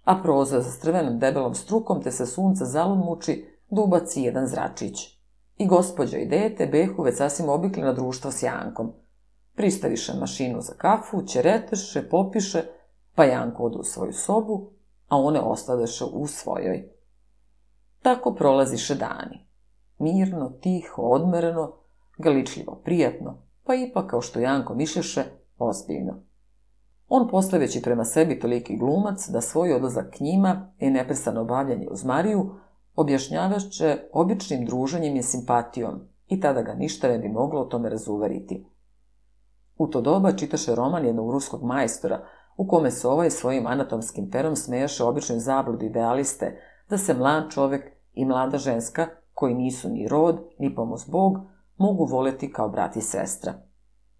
a proza sa strvenom debelom strukom te se sunca zalud muči da ubaci jedan zračić. I gospođa i dete behu već sasvim obikli na društvo s Jankom. Pristaviše mašinu za kafu, ćereteše, popiše, pa Janko odu u svoju sobu, a one ostadeše u svojoj. Tako prolaziše dani. Mirno, tiho, odmereno, galičljivo, prijatno, pa ipak, kao što Janko mišlješe, ozbiljno. On postaveći prema sebi toliki glumac da svoj odlazak k njima i neprestano obavljanje uz Mariju objašnjavašće običnim druženjem i simpatijom i tada ga ništa ne bi moglo o tome razuveriti. U to doba čitaše roman jednog ruskog majstora u kome se ovaj svojim anatomskim perom smejaše običnoj zabludi idealiste da se mlad čovek i mlada ženska koji nisu ni rod, ni pomoz Bog, mogu voleti kao brat i sestra.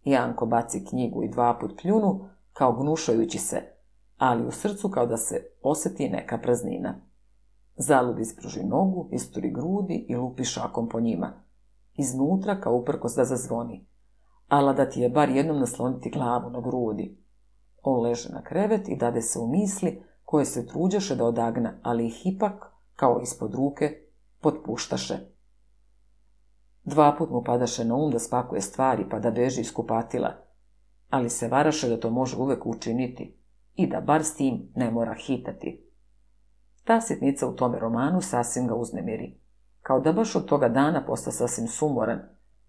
Janko baci knjigu i dva put pljunu, kao gnušajući se, ali u srcu kao da se oseti neka praznina. Zalud ispruži nogu, isturi grudi i lupi šakom po njima. Iznutra kao uprkos da zazvoni. Ala da ti je bar jednom nasloniti glavu na grudi. On leže na krevet i dade se u misli koje se truđaše da odagna, ali ih ipak, kao ispod ruke, potpuštaše. Dva put mu padaše na um da spakuje stvari pa da beži iz kupatila – ali se varaše da to može uvek učiniti i da bar s tim ne mora hitati. Ta sitnica u tome romanu sasvim ga uznemiri, kao da baš od toga dana posta sasvim sumoran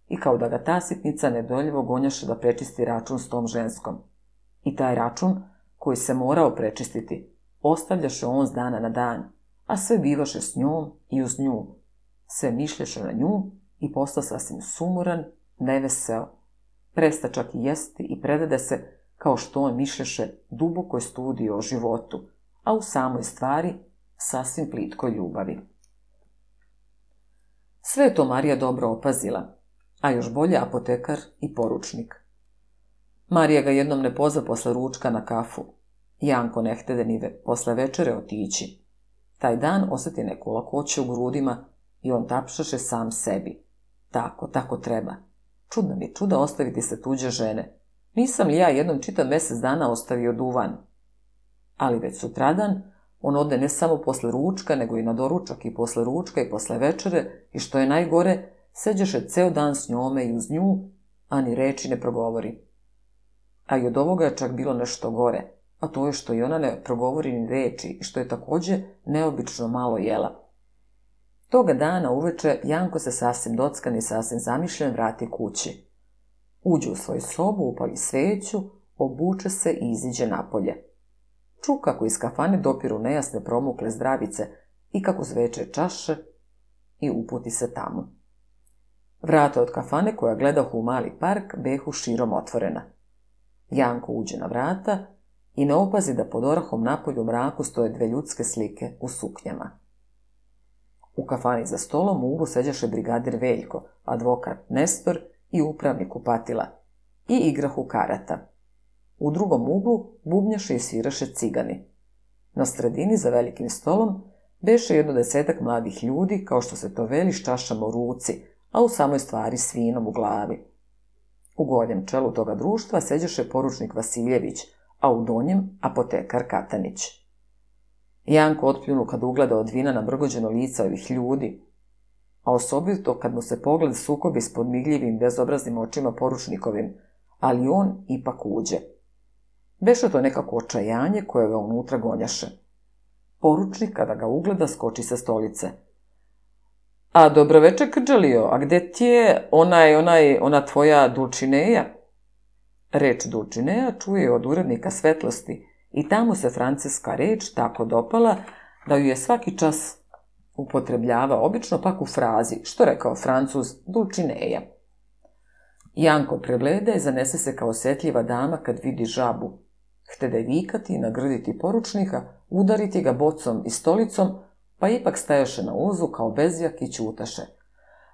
i kao da ga ta sitnica nedoljivo gonjaše da prečisti račun s tom ženskom. I taj račun, koji se morao prečistiti, ostavljaše on s dana na dan, a sve bivaše s njom i uz nju. Sve mišljaše na nju i postao sasvim sumoran, nevesel presta čak i jesti i predade se, kao što on mišlješe, dubokoj studiji o životu, a u samoj stvari sasvim plitkoj ljubavi. Sve to Marija dobro opazila, a još bolje apotekar i poručnik. Marija ga jednom ne pozva posle ručka na kafu. Janko ne htede ni posle večere otići. Taj dan osjeti neku lakoću u grudima i on tapšaše sam sebi. Tako, tako treba. Čudno mi čuda ostaviti se tuđe žene. Nisam li ja jednom čitav mesec dana ostavio duvan? Ali već sutradan, on ode ne samo posle ručka, nego i na doručak i posle ručka i posle večere i što je najgore, seđeše ceo dan s njome i uz nju, a ni reči ne progovori. A i od ovoga je čak bilo nešto gore, a to je što i ona ne progovori ni reči i što je takođe neobično malo jela. Toga dana uveče Janko se sasvim dockan i sasvim zamišljen vrati kući. Uđe u svoju sobu, upali sveću, obuče se i iziđe napolje. Ču kako iz kafane dopiru nejasne promukle zdravice i kako zveče čaše i uputi se tamo. Vrata od kafane koja gleda u mali park behu širom otvorena. Janko uđe na vrata i ne opazi da pod orahom napolju mraku stoje dve ljudske slike u suknjama. U kafani za stolom u ugu seđaše brigadir Veljko, advokat Nestor i upravnik Upatila. I igrahu karata. U drugom uglu bubnjaše i sviraše cigani. Na sredini za velikim stolom beše jedno desetak mladih ljudi, kao što se to veli s ruci, a u samoj stvari svinom u glavi. U gornjem čelu toga društva seđaše poručnik Vasiljević, a u donjem apotekar Katanić. Janko otpljunu kad ugleda od vina nabrgođeno lica ovih ljudi, a osobito kad mu se pogled sukobi s podmigljivim, bezobraznim očima poručnikovim, ali on ipak uđe. Beše to nekako očajanje koje ga unutra gonjaše. Poručnik, kada ga ugleda, skoči sa stolice. A dobroveče, Krđalio, a gde ti je onaj, onaj, ona tvoja Dulčineja? Reč Dulčineja čuje od urednika svetlosti, I tamo se franceska reč tako dopala da ju je svaki čas upotrebljava obično pak u frazi, što rekao francuz Dulcineja. Janko pregleda i zanese se kao osjetljiva dama kad vidi žabu. Htede vikati, nagrditi poručnika, udariti ga bocom i stolicom, pa ipak stajaše na uzu kao bezjak i ćutaše.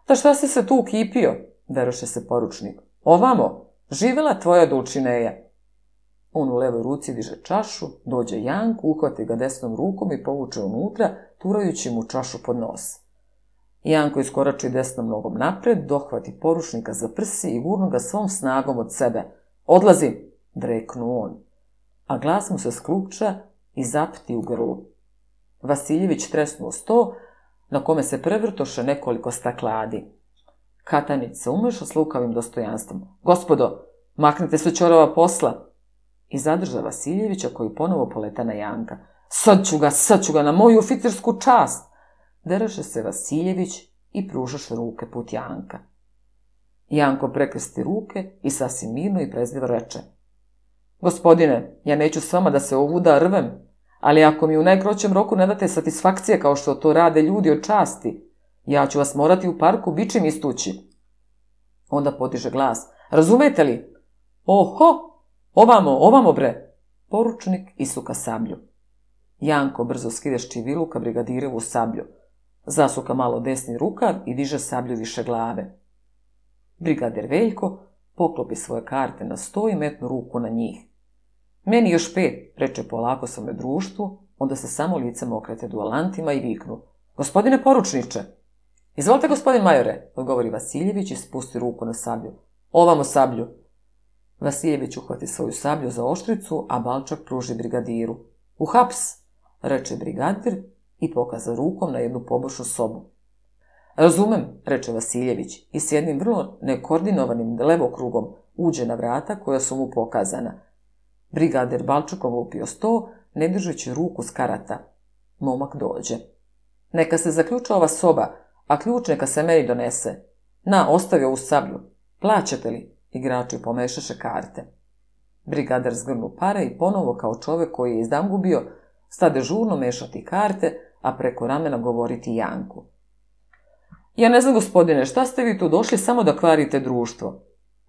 Da šta si se tu ukipio? Veroše se poručnik. Ovamo, živela tvoja Dulcineja. On u levoj ruci diže čašu, dođe Janku, uhvati ga desnom rukom i povuče unutra, turajući mu čašu pod nos. Janko iskorači desnom nogom napred, dohvati porušnika za prsi i gurnu ga svom snagom od sebe. Odlazi, dreknu on. A glas mu se sklupča i zapti u grlu. Vasiljević tresnuo sto, na kome se prevrtoše nekoliko stakladi. Katanić se umeša s lukavim dostojanstvom. Gospodo, maknite se čorova posla, i zadrža Vasiljevića koji ponovo poleta na Janka. Sad ću ga, sad ću ga na moju oficirsku čast! Dereše se Vasiljević i pružaš ruke put Janka. Janko prekrsti ruke i sasvim mirno i prezdivo reče. Gospodine, ja neću s vama da se ovuda rvem, ali ako mi u najkroćem roku ne date satisfakcije kao što to rade ljudi od časti, ja ću vas morati u parku bičim istući. Onda podiže glas. Razumete li? Oho, Ovamo, ovamo bre! Poručnik isuka sablju. Janko brzo skide ščivilu ka brigadirevu sablju. Zasuka malo desni rukav i diže sablju više glave. Brigadir Veljko poklopi svoje karte na sto i metnu ruku na njih. Meni još pet, reče polako svome društvu, onda se samo lice okrete dualantima i viknu. Gospodine poručniče! Izvolite, gospodin majore, odgovori Vasiljević i spusti ruku na sablju. Ovamo sablju, Vasijević uhvati svoju sablju za oštricu, a Balčak pruži brigadiru. U haps, reče brigadir i pokaza rukom na jednu pobošu sobu. Razumem, reče Vasiljević i s jednim vrlo nekoordinovanim levokrugom uđe na vrata koja su mu pokazana. Brigadir Balčukov upio sto, ne držeći ruku s karata. Momak dođe. Neka se zaključa ova soba, a ključ neka se meni donese. Na, ostavi ovu sablju. Plaćate li? Igrači pomešaše karte. Brigadar zgrnu pare i ponovo kao čovek koji je izdan gubio, stade žurno mešati karte, a preko ramena govoriti Janku. Ja ne znam, gospodine, šta ste vi tu došli samo da kvarite društvo?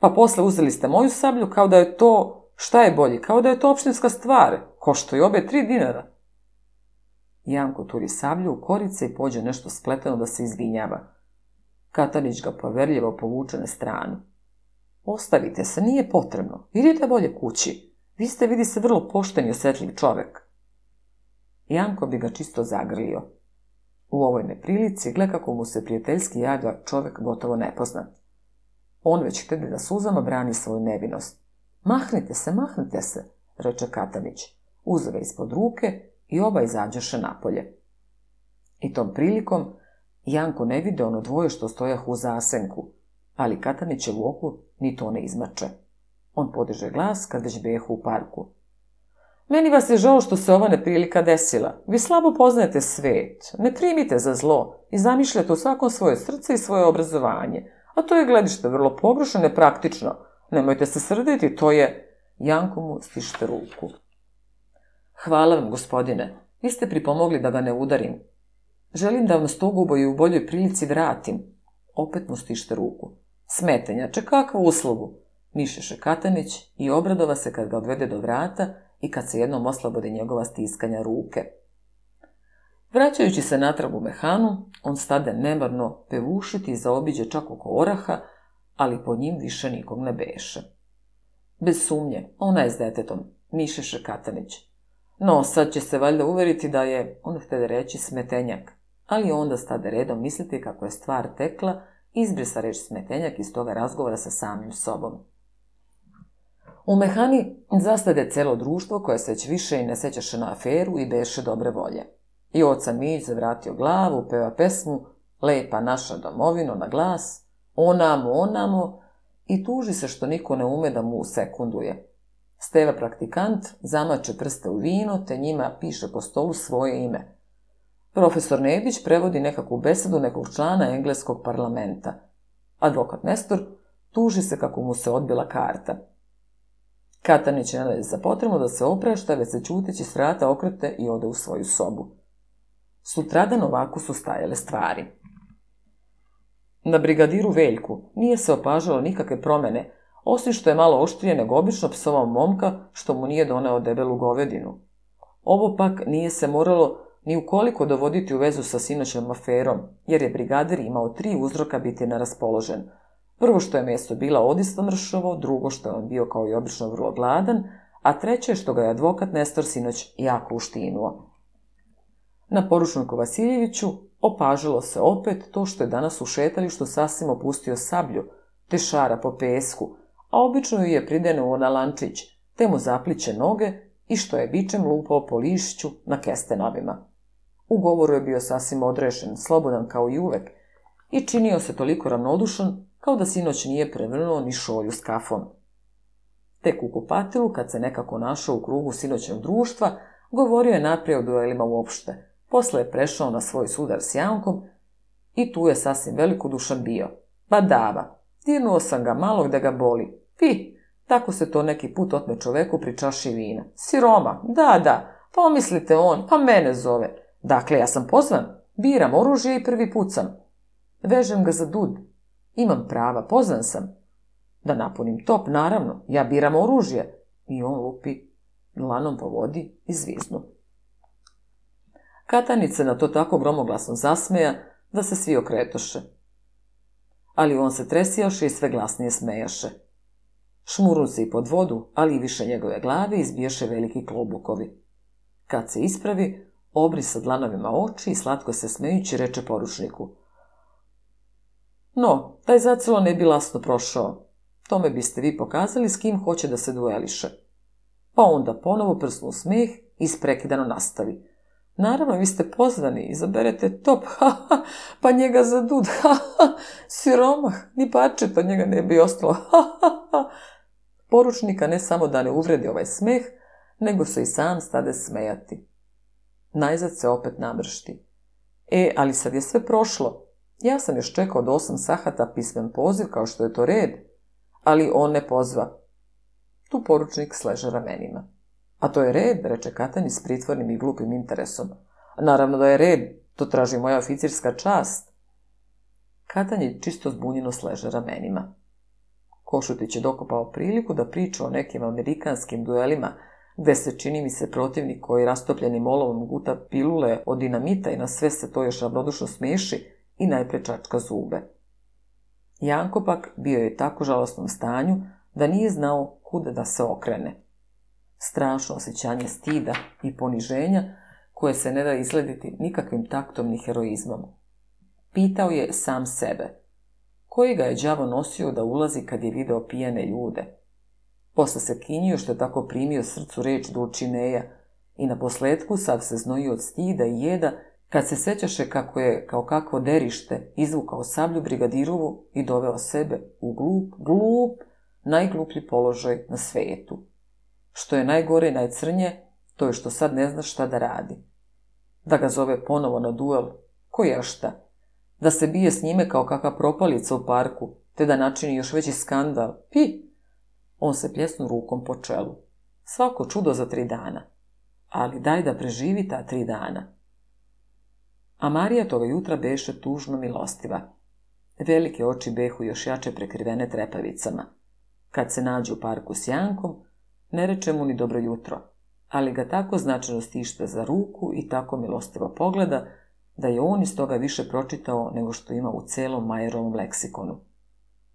Pa posle uzeli ste moju sablju kao da je to, šta je bolje, kao da je to opštinska stvar, košto je obe tri dinara. Janko turi sablju u korice i pođe nešto spleteno da se izvinjava. Katanić ga poverljivo povuče na stranu. Ostavite se, nije potrebno. Idite bolje kući. Vi ste, vidi se, vrlo pošten i osjetljiv čovek. Janko bi ga čisto zagrlio. U ovoj neprilici gle kako mu se prijateljski javlja čovek gotovo nepoznat. On već tedi da suzama brani svoju nevinost. Mahnite se, mahnite se, reče Katanić. Uze ispod ruke i oba izađeše napolje. I tom prilikom Janko ne vide ono dvoje što stojahu u zasenku, ali u oku Ni to ne izmače. On podiže glas kad već behu u parku. Meni vas je žao što se ova neprilika desila. Vi slabo poznajete svet, ne primite za zlo i zamišljate u svakom svoje srce i svoje obrazovanje. A to je gledište vrlo pogrešno, nepraktično. Nemojte se srditi, to je... Janko mu stište ruku. Hvala vam, gospodine. Vi ste pripomogli da ga ne udarim. Želim da vam stogubo i u boljoj prilici vratim. Opet mu stište ruku. Smetenjače, kakvu uslugu? Mišeše Katanić i obradova se kad ga odvede do vrata i kad se jednom oslobodi njegova stiskanja ruke. Vraćajući se natrag u mehanu, on stade nemarno pevušiti za zaobiđe čak oko oraha, ali pod njim više nikog ne beše. Bez sumnje, ona je s detetom, mišeše Katanić. No, sad će se valjda uveriti da je, onda htede reći, smetenjak, ali onda stade redom misliti kako je stvar tekla izbrisa reč smetenjak iz toga razgovora sa samim sobom. U mehani zastade celo društvo koje se već više i ne sećaše na aferu i beše dobre volje. I oca Mić zavratio glavu, peva pesmu Lepa naša domovino na glas, onamo, onamo, i tuži se što niko ne ume da mu sekunduje. Steva praktikant zamače prste u vino te njima piše po stolu svoje ime – Profesor Nedić prevodi nekakvu besedu nekog člana engleskog parlamenta. Advokat Nestor tuži se kako mu se odbila karta. Katanić ne za potrebu da se oprašta, već se Ćutić s vrata okrete i ode u svoju sobu. Sutradan ovako su stajale stvari. Na brigadiru Veljku nije se opažalo nikakve promene, osim što je malo oštrije nego obično psovao momka što mu nije doneo debelu govedinu. Ovo pak nije se moralo ni ukoliko dovoditi u vezu sa sinoćnom aferom, jer je brigadir imao tri uzroka biti neraspoložen. Prvo što je meso bila odista mršavo, drugo što je on bio kao i obično vrlo gladan, a treće što ga je advokat Nestor sinoć jako uštinuo. Na poručniku Vasiljeviću opažilo se opet to što je danas u šetalištu sasvim opustio sablju, te šara po pesku, a obično ju je pridenuo na lančić, te mu zapliće noge i što je bičem lupao po lišću na kestenavima. U govoru je bio sasvim odrešen, slobodan kao i uvek, i činio se toliko ravnodušan kao da sinoć nije prevrnuo ni šolju s kafom. Tek u kupatilu, kad se nekako našao u krugu sinoćnog društva, govorio je najprije o duelima uopšte. Posle je prešao na svoj sudar s Jankom i tu je sasvim veliko dušan bio. Badava, dirnuo sam ga malo da ga boli. Pi, Tako se to neki put otme čoveku pri čaši vina. Siroma, da, da, pomislite on, pa mene zove. Dakle, ja sam pozvan, biram oružje i prvi pucam. Vežem ga za dud. Imam prava, pozvan sam. Da napunim top, naravno, ja biram oružje. I on lupi lanom po vodi i zviznu. Katanice na to tako gromoglasno zasmeja da se svi okretoše. Ali on se tresijaše i sve glasnije smejaše. Šmurun se i pod vodu, ali i više njegove glave izbiješe veliki klobukovi. Kad se ispravi, obri sa dlanovima oči i slatko se smejući reče poručniku. No, taj da zacelo ne bi lasno prošao. Tome biste vi pokazali s kim hoće da se dueliše. Pa onda ponovo prsnu smeh i sprekidano nastavi. Naravno, vi ste pozvani, izaberete top, [laughs] ha, ha, pa njega za dud, [laughs] ha, ha, siromah, ni parčeta njega ne bi ostalo, ha, ha, ha. Poručnika ne samo da ne uvredi ovaj smeh, nego se i sam stade smejati. Najzad se opet namršti. E, ali sad je sve prošlo. Ja sam još čekao do osam sahata pismen poziv, kao što je to red. Ali on ne pozva. Tu poručnik sleže ramenima. A to je red, reče Katani s pritvornim i glupim interesom. Naravno da je red, to traži moja oficirska čast. Katan je čisto zbunjeno sleže ramenima. Košutić je dokopao priliku da priča o nekim amerikanskim duelima, gde se čini mi se protivnik koji rastopljenim olovom guta pilule od dinamita i na sve se to još ravnodušno smeši i najpre čačka zube. Janko pak bio je u tako žalostnom stanju da nije znao kuda da se okrene. Strašno osjećanje stida i poniženja koje se ne da izglediti nikakvim taktom ni heroizmom. Pitao je sam sebe, Koji ga je đavo nosio da ulazi kad je video pijane ljude? Posle se kinio što je tako primio srcu reč Neja i na posledku sav se znojio od stida i jeda kad se sećaše kako je, kao kakvo derište, izvukao sablju brigadirovu i doveo sebe u glup, glup, najgluplji položaj na svetu. Što je najgore i najcrnje, to je što sad ne zna šta da radi. Da ga zove ponovo na duel, koja šta, da se bije s njime kao kakva propalica u parku, te da načini još veći skandal. Pi! On se pljesnu rukom po čelu. Svako čudo za tri dana. Ali daj da preživi ta tri dana. A Marija toga jutra beše tužno milostiva. Velike oči behu još jače prekrivene trepavicama. Kad se nađe u parku s Jankom, ne reče mu ni dobro jutro, ali ga tako značajno stište za ruku i tako milostivo pogleda, da je on iz toga više pročitao nego što ima u celom Majerovom leksikonu.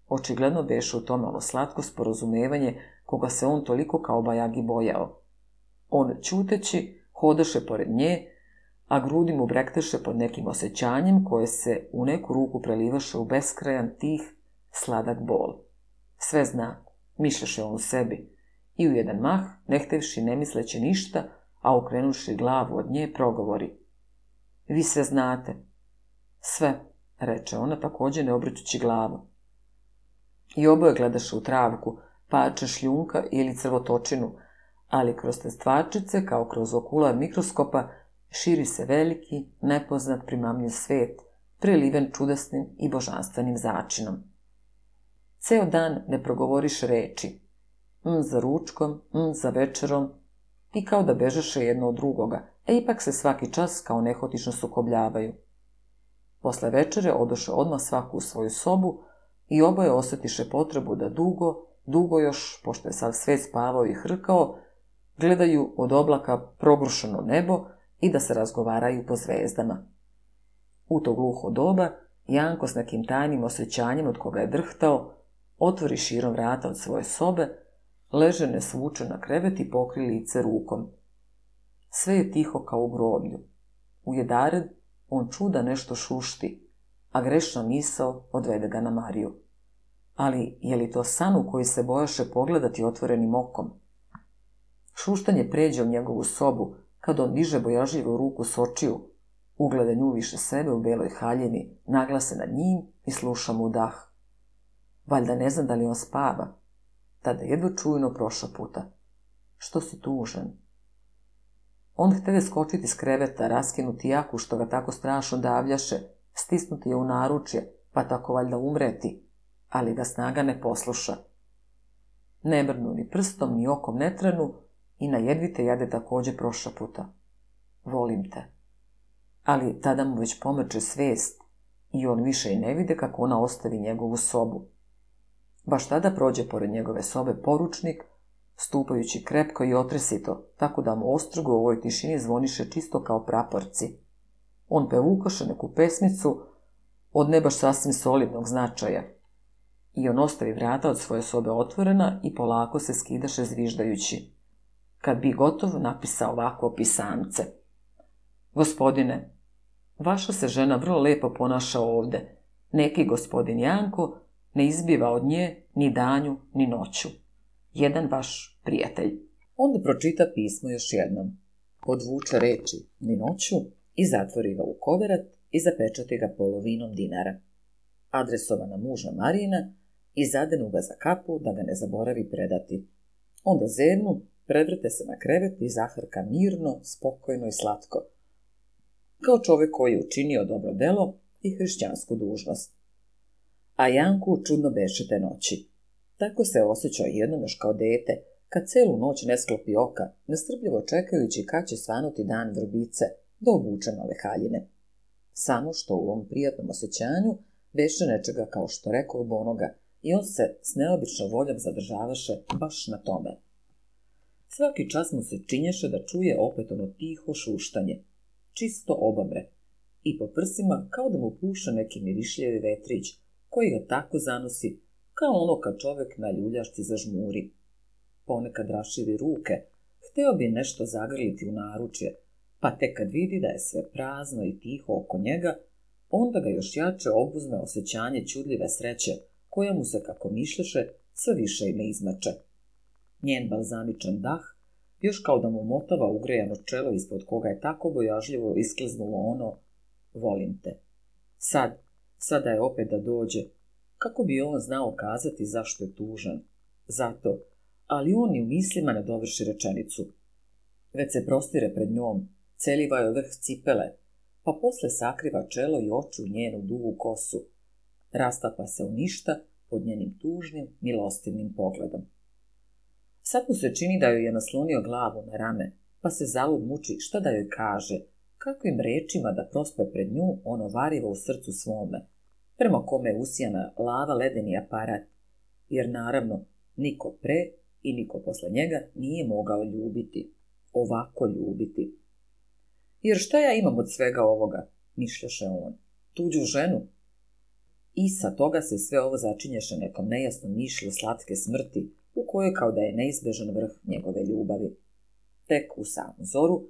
Očigledno beše u to malo slatko sporozumevanje koga se on toliko kao bajagi bojao. On ćuteći hodaše pored nje, a grudi mu brekteše pod nekim osjećanjem koje se u neku ruku prelivaše u beskrajan tih sladak bol. Sve zna, mišljaše on u sebi. I u jedan mah, ne htevši ne misleći ništa, a okrenuši glavu od nje, progovori – Vi sve znate. Sve, reče ona takođe ne obraćući glavu. I oboje gledaš u travku, pače šljunka ili crvotočinu, ali kroz te stvačice, kao kroz okular mikroskopa, širi se veliki, nepoznat primamljiv svet, preliven čudesnim i božanstvenim začinom. Ceo dan ne progovoriš reči. M za ručkom, m za večerom, Ti kao da bežeše jedno od drugoga, a e, ipak se svaki čas kao nehotično sukobljavaju. Posle večere odoše odmah svaku u svoju sobu i oboje osetiše potrebu da dugo, dugo još, pošto je sav svet spavao i hrkao, gledaju od oblaka progrušeno nebo i da se razgovaraju po zvezdama. U to gluho doba Janko s nekim tajnim osjećanjem od koga je drhtao, otvori širom vrata od svoje sobe Ležene svuče na krevet i pokri lice rukom. Sve je tiho kao u groblju. U jedaren on čuda nešto šušti, a grešna misao odvede ga na Mariju. Ali je li to san u koji se bojaše pogledati otvorenim okom? Šuštanje pređe u njegovu sobu, kad on diže bojažljivu ruku s očiju, ugleda nju više sebe u beloj haljini, naglase nad njim i sluša mu dah. Valjda ne zna da li on spava, tada jedva čujno prošla puta. Što si tužen? On htede skočiti s kreveta, raskinuti jaku što ga tako strašno davljaše, stisnuti je u naručje, pa tako valjda umreti, ali ga snaga ne posluša. Ne mrnu ni prstom, ni okom ne trenu i na jedvite jade takođe prošla puta. Volim te. Ali tada mu već pomeče svest i on više i ne vide kako ona ostavi njegovu sobu. Baš tada prođe pored njegove sobe poručnik, stupajući krepko i otresito, tako da mu ostrugo u ovoj tišini zvoniše čisto kao praporci. On pevukaše neku pesmicu od ne baš sasvim solidnog značaja. I on ostavi vrata od svoje sobe otvorena i polako se skidaše zviždajući. Kad bi gotov, napisao ovako pisamce. Gospodine, vaša se žena vrlo lepo ponaša ovde. Neki gospodin Janko ne izbiva od nje ni danju ni noću. Jedan vaš prijatelj. Onda pročita pismo još jednom. Podvuče reči ni noću i zatvori ga u koverat i zapečati ga polovinom dinara. Adresovana muža Marina i zadenu ga za kapu da ga ne zaboravi predati. Onda zevnu, prevrte se na krevet i zahrka mirno, spokojno i slatko. Kao čovek koji je učinio dobro delo i hrišćansku dužnost a Janku čudno beše te noći. Tako se osjećao jednom još kao dete, kad celu noć ne sklopi oka, nestrpljivo čekajući kad će svanuti dan vrbice, do obuče nove haljine. Samo što u ovom prijatnom osjećanju beše nečega kao što rekao Bonoga, i on se s neobičnom voljom zadržavaše baš na tome. Svaki čas mu se činješe da čuje opet ono tiho šuštanje, čisto obamre, i po prsima kao da mu puše neki mirišljivi vetrić, koji ga tako zanosi, kao ono kad čovek na ljuljašti zažmuri. Ponekad raširi ruke, hteo bi nešto zagrliti u naručje, pa tek kad vidi da je sve prazno i tiho oko njega, onda ga još jače obuzme osjećanje čudljive sreće, koja mu se, kako mišlješe, sve više i ne izmače. Njen balzamičan dah, još kao da mu motava ugrejano čelo ispod koga je tako bojažljivo iskliznulo ono, volim te. Sad, Sada je opet da dođe. Kako bi on znao kazati zašto je tužan? Zato, ali on i u mislima ne dovrši rečenicu. Već se prostire pred njom, celiva je vrh cipele, pa posle sakriva čelo i oči u njenu dugu kosu. Rastapa se u ništa pod njenim tužnim, milostivnim pogledom. Sad mu se čini da joj je naslonio glavu na rame, pa se zalud muči šta da joj kaže – kakvim rečima da prospe pred nju ono varivo u srcu svome, prema kome je usijana lava ledeni aparat, jer naravno niko pre i niko posle njega nije mogao ljubiti, ovako ljubiti. Jer šta ja imam od svega ovoga, mišljaše on, tuđu ženu? I sa toga se sve ovo začinješe nekom nejasnom mišlju slatke smrti, u kojoj kao da je neizbežan vrh njegove ljubavi. Tek u samu zoru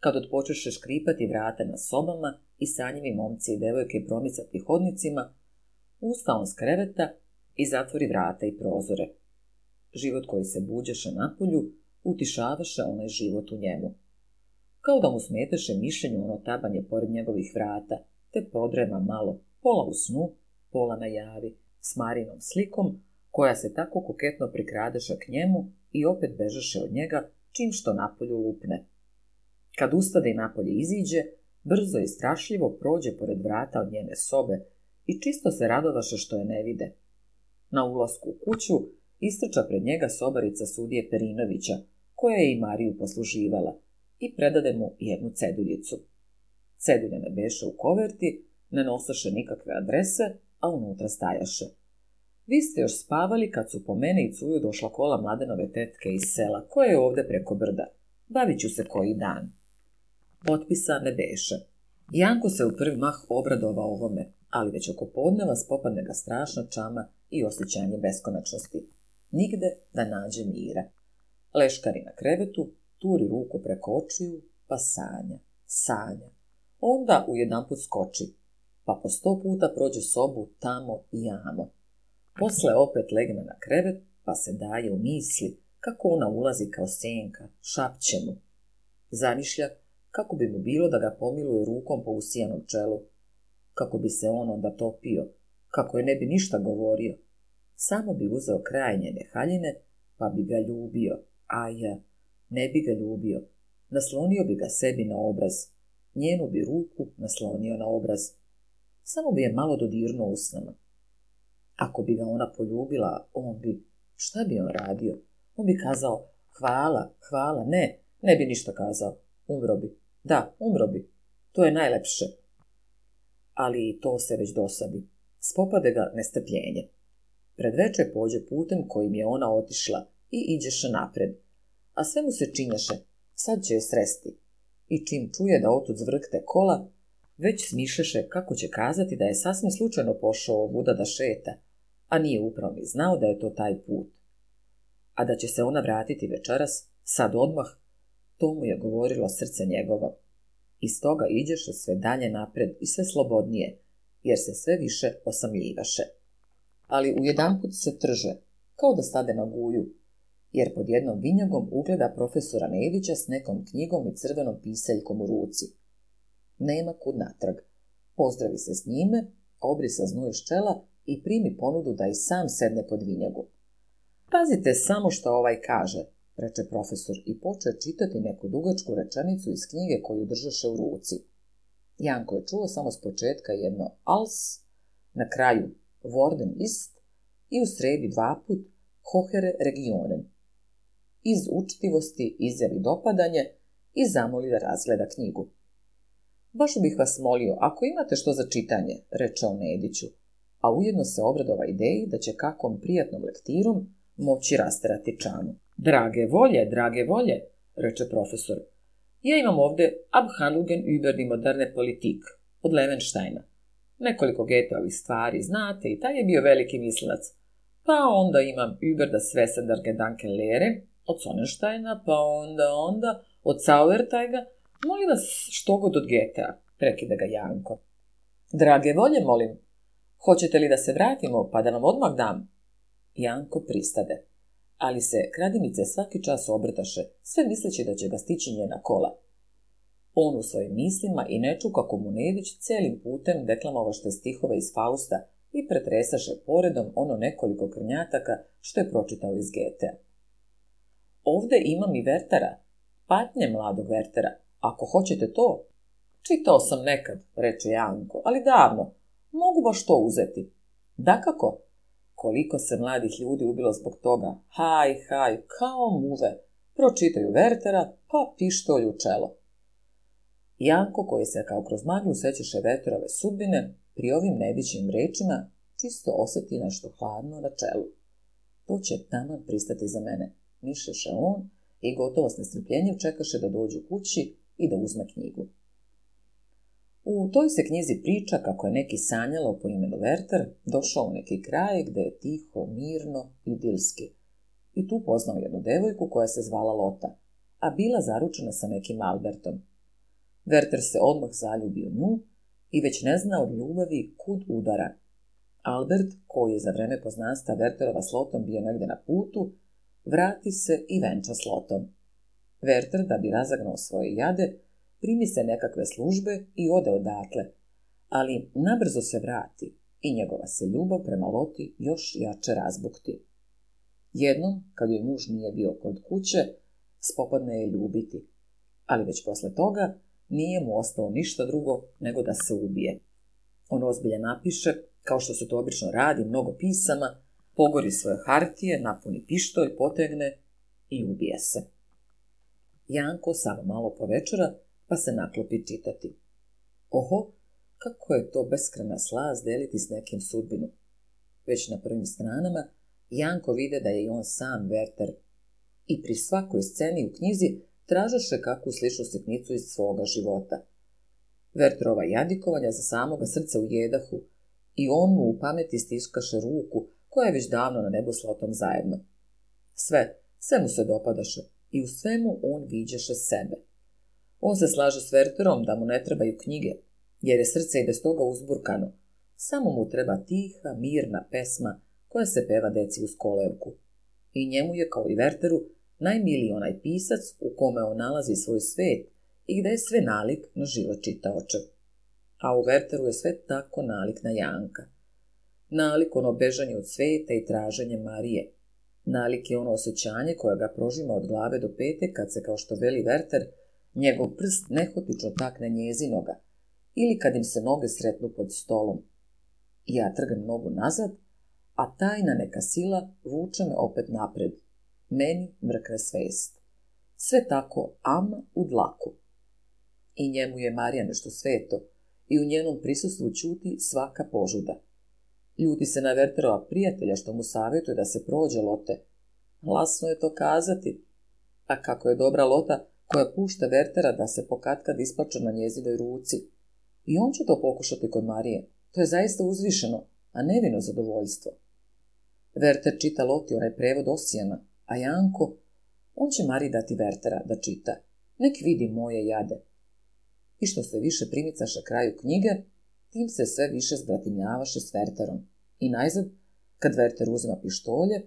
kad odpočeše škripati vrata na sobama i sanjivi momci i devojke promicati hodnicima, usta on s kreveta i zatvori vrata i prozore. Život koji se na polju, utišavaše onaj život u njemu. Kao da mu smeteše mišljenju ono tabanje pored njegovih vrata, te podrema malo, pola u snu, pola na javi, s Marinom slikom, koja se tako koketno prikradeša k njemu i opet bežeše od njega, čim što napolju lupne. Kad ustade i napolje iziđe, brzo i strašljivo prođe pored vrata od njene sobe i čisto se radovaše što je ne vide. Na ulasku u kuću istrča pred njega sobarica sudije Perinovića, koja je i Mariju posluživala, i predade mu jednu ceduljicu. Cedulje ne beše u koverti, ne nosaše nikakve adrese, a unutra stajaše. Vi ste još spavali kad su po mene i cuju došla kola mladenove tetke iz sela, koja je ovde preko brda. Bavit ću se koji dan potpisane beše. Janko se u prvi mah obradovao ovome, ali već oko podneva spopadne ga strašna čama i osjećanje beskonačnosti. Nigde da nađe mira. Leškari na krevetu, turi ruku preko očiju, pa sanja, sanja. Onda u jedanput skoči, pa po sto puta prođe sobu tamo i amo. Posle opet legne na krevet, pa se daje u misli kako ona ulazi kao senka, šapće mu. Zamišlja kako bi mu bilo da ga pomiluje rukom po usijanom čelu, kako bi se on onda topio, kako je ne bi ništa govorio. Samo bi uzeo kraj njene haljine, pa bi ga ljubio, a ja, ne bi ga ljubio. Naslonio bi ga sebi na obraz, njenu bi ruku naslonio na obraz. Samo bi je malo dodirnuo usnama. Ako bi ga ona poljubila, on bi, šta bi on radio? On bi kazao, hvala, hvala, ne, ne bi ništa kazao. Umro bi. Da, umro bi. To je najlepše. Ali to se već dosadi. Spopade ga nestrpljenje. Predveče pođe putem kojim je ona otišla i iđeše napred. A sve mu se činješe, sad će je sresti. I čim čuje da otud zvrkte kola, već smišeše kako će kazati da je sasvim slučajno pošao Buda da šeta, a nije upravo ni znao da je to taj put. A da će se ona vratiti večeras, sad odmah, To mu je govorilo srce njegova. Iz toga iđeše sve dalje napred i sve slobodnije, jer se sve više osamljivaše. Ali u ujedanput se trže, kao da stade na guju, jer pod jednom vinjagom ugleda profesora Nevića s nekom knjigom i crvenom piseljkom u ruci. Nema kud natrag. Pozdravi se s njime, obrisa sa iz čela i primi ponudu da i sam sedne pod vinjagu. Pazite samo što ovaj kaže, reče profesor i počeo čitati neku dugačku rečenicu iz knjige koju držaše u ruci. Janko je čuo samo s početka jedno als, na kraju Worden ist i u sredi dva put Hohere regionen. Iz učtivosti izjavi dopadanje i zamoli da razgleda knjigu. Baš bih vas molio, ako imate što za čitanje, reče on Nediću, a ujedno se obradova ideji da će kakvom prijatnom lektirom moći rasterati čamu. Drage volje, drage volje, reče profesor. Ja imam ovde Abhandlungen über die moderne politik od Levenštajna. Nekoliko Goetheovih stvari znate i taj je bio veliki mislac. Pa onda imam über das Wesen der Gedanken Lehre od Sonnensteina, pa onda, onda, od Sauertaiga. Molim vas što god od Goethea, prekida ga Janko. Drage volje, molim, hoćete li da se vratimo, pa da vam odmah dam? Janko pristade. Ali se kradimice svaki čas obrtaše, sve misleći da će ga stići njena kola. On u svojim mislima i neču kako mu Nević celim putem deklamovašte stihove iz Fausta i pretresaše poredom ono nekoliko krnjataka što je pročitao iz Gete. Ovde imam i Vertera, patnje mladog Vertera, ako hoćete to. Čitao sam nekad, reče Janko, ali davno. Mogu baš to uzeti. Da kako? Koliko se mladih ljudi ubilo zbog toga. Haj, haj, kao muve. Pročitaju Vertera, pa pištolj u čelo. Janko, koji se kao kroz maglu sećaše Verterove sudbine, pri ovim nevićim rečima čisto osjeti nešto hladno na čelu. To će tamo pristati za mene, mišeše on i gotovo s nestrpljenjem čekaše da dođu kući i da uzme knjigu. U toj se knjizi priča kako je neki sanjalo po imenu Werter došao u neki kraj gde je tiho, mirno, idilski. I tu poznao jednu devojku koja se zvala Lota, a bila zaručena sa nekim Albertom. Werter se odmah zaljubi u nju i već ne zna od ljubavi kud udara. Albert, koji je za vreme poznanstva Werterova s Lotom bio negde na putu, vrati se i venča s Lotom. Werter, da bi razagnao svoje jade, primi se nekakve službe i ode odatle, ali nabrzo se vrati i njegova se ljubav prema Loti još jače razbukti. Jednom, kad joj muž nije bio kod kuće, spopadne je ljubiti, ali već posle toga nije mu ostalo ništa drugo nego da se ubije. On ozbilje napiše, kao što se to obično radi, mnogo pisama, pogori svoje hartije, napuni pištolj, potegne i ubije se. Janko samo malo po večera pa se naklopi čitati. Oho, kako je to beskrena slaz deliti s nekim sudbinu. Već na prvim stranama Janko vide da je i on sam Werter i pri svakoj sceni u knjizi tražaše kakvu sličnu sitnicu iz svoga života. Werterova jadikovanja za samoga srca u jedahu i on mu u pameti stiskaše ruku koja je već davno na nebu slotom zajedno. Sve, sve mu se dopadaše i u svemu on viđaše sebe. On se slaže s Werterom da mu ne trebaju knjige, jer je srce i bez toga uzburkano. Samo mu treba tiha, mirna pesma koja se peva deci uz kolevku. I njemu je, kao i Werteru, najmiliji onaj pisac u kome on nalazi svoj svet i gde je sve nalik na život čitaočev. A u Werteru je sve tako nalik na Janka. Nalik ono bežanje od sveta i traženje Marije. Nalik je ono osjećanje koja ga prožima od glave do pete kad se, kao što veli Werter, Njegov prst nehotično takne njezinoga, ili kad im se noge sretnu pod stolom. Ja trgam nogu nazad, a tajna neka sila vuče me opet napred. Meni mrkne svest. Sve tako am u dlaku. I njemu je Marija nešto sveto, i u njenom prisustvu čuti svaka požuda. Ljudi se na Verterova prijatelja što mu savjetuje da se prođe lote. Lasno je to kazati. A kako je dobra lota, koja pušta Vertera da se pokatkad da ispača na njezinoj ruci. I on će to pokušati kod Marije. To je zaista uzvišeno, a nevino zadovoljstvo. Verter čita Loti onaj prevod Osijana, a Janko, on će Mari dati Vertera da čita. Nek vidi moje jade. I što se više primicaše kraju knjige, tim se sve više zbratimljavaše s Verterom. I najzad, kad Verter uzima pištolje,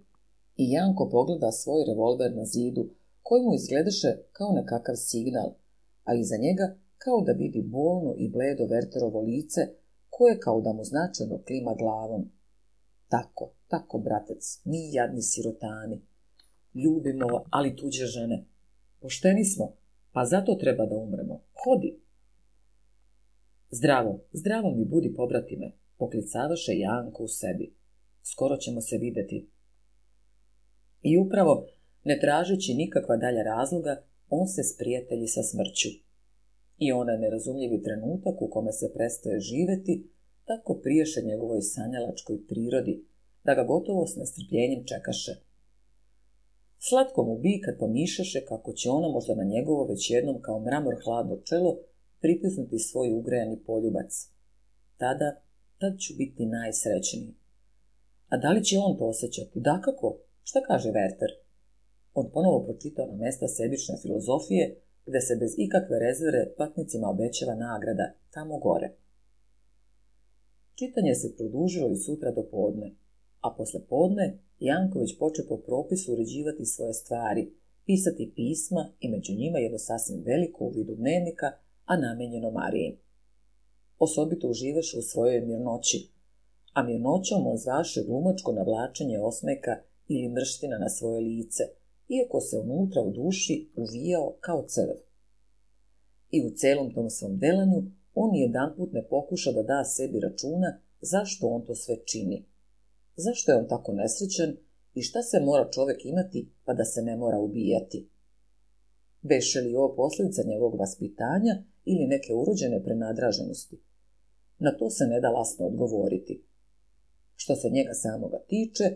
i Janko pogleda svoj revolver na zidu, koji mu izgledaše kao nekakav signal, a iza njega kao da vidi bolno i bledo Verterovo lice, koje kao da mu značajno klima glavom. Tako, tako, bratec, mi jadni sirotani. Ljubimo, ali tuđe žene. Pošteni smo, pa zato treba da umremo. Hodi. Zdravo, zdravo mi budi, pobratime, poklicavaše Janko u sebi. Skoro ćemo se videti. I upravo Ne tražeći nikakva dalja razloga, on se sprijatelji sa smrću. I ona nerazumljivi trenutak u kome se prestaje živeti, tako priješe njegovoj sanjalačkoj prirodi, da ga gotovo s nestrpljenjem čekaše. Slatko mu bi kad pomišaše kako će ona možda na njegovo već jednom kao mramor hladno čelo pritisnuti svoj ugrejani poljubac. Tada, tad ću biti najsrećniji. A da li će on to osjećati? Dakako, šta kaže Werter? on ponovo pročita na mesta sebične filozofije, gde se bez ikakve rezerve platnicima obećava nagrada, tamo gore. Čitanje se produžilo i sutra do podne, a posle podne Janković poče po propisu uređivati svoje stvari, pisati pisma i među njima jedno sasvim veliko u vidu dnevnika, a namenjeno Mariji. Osobito uživaš u svojoj mirnoći, a mirnoćom on zvaše glumačko navlačenje osmeka ili mrština na svoje lice – iako se unutra u duši uvijao kao crv. I u celom tom svom delanju on jedanput ne pokuša da da sebi računa zašto on to sve čini. Zašto je on tako nesrećan i šta se mora čovek imati pa da se ne mora ubijati? Beše li ovo posljedica njegovog vaspitanja ili neke urođene prenadraženosti? Na to se ne da lasno odgovoriti. Što se njega samoga tiče,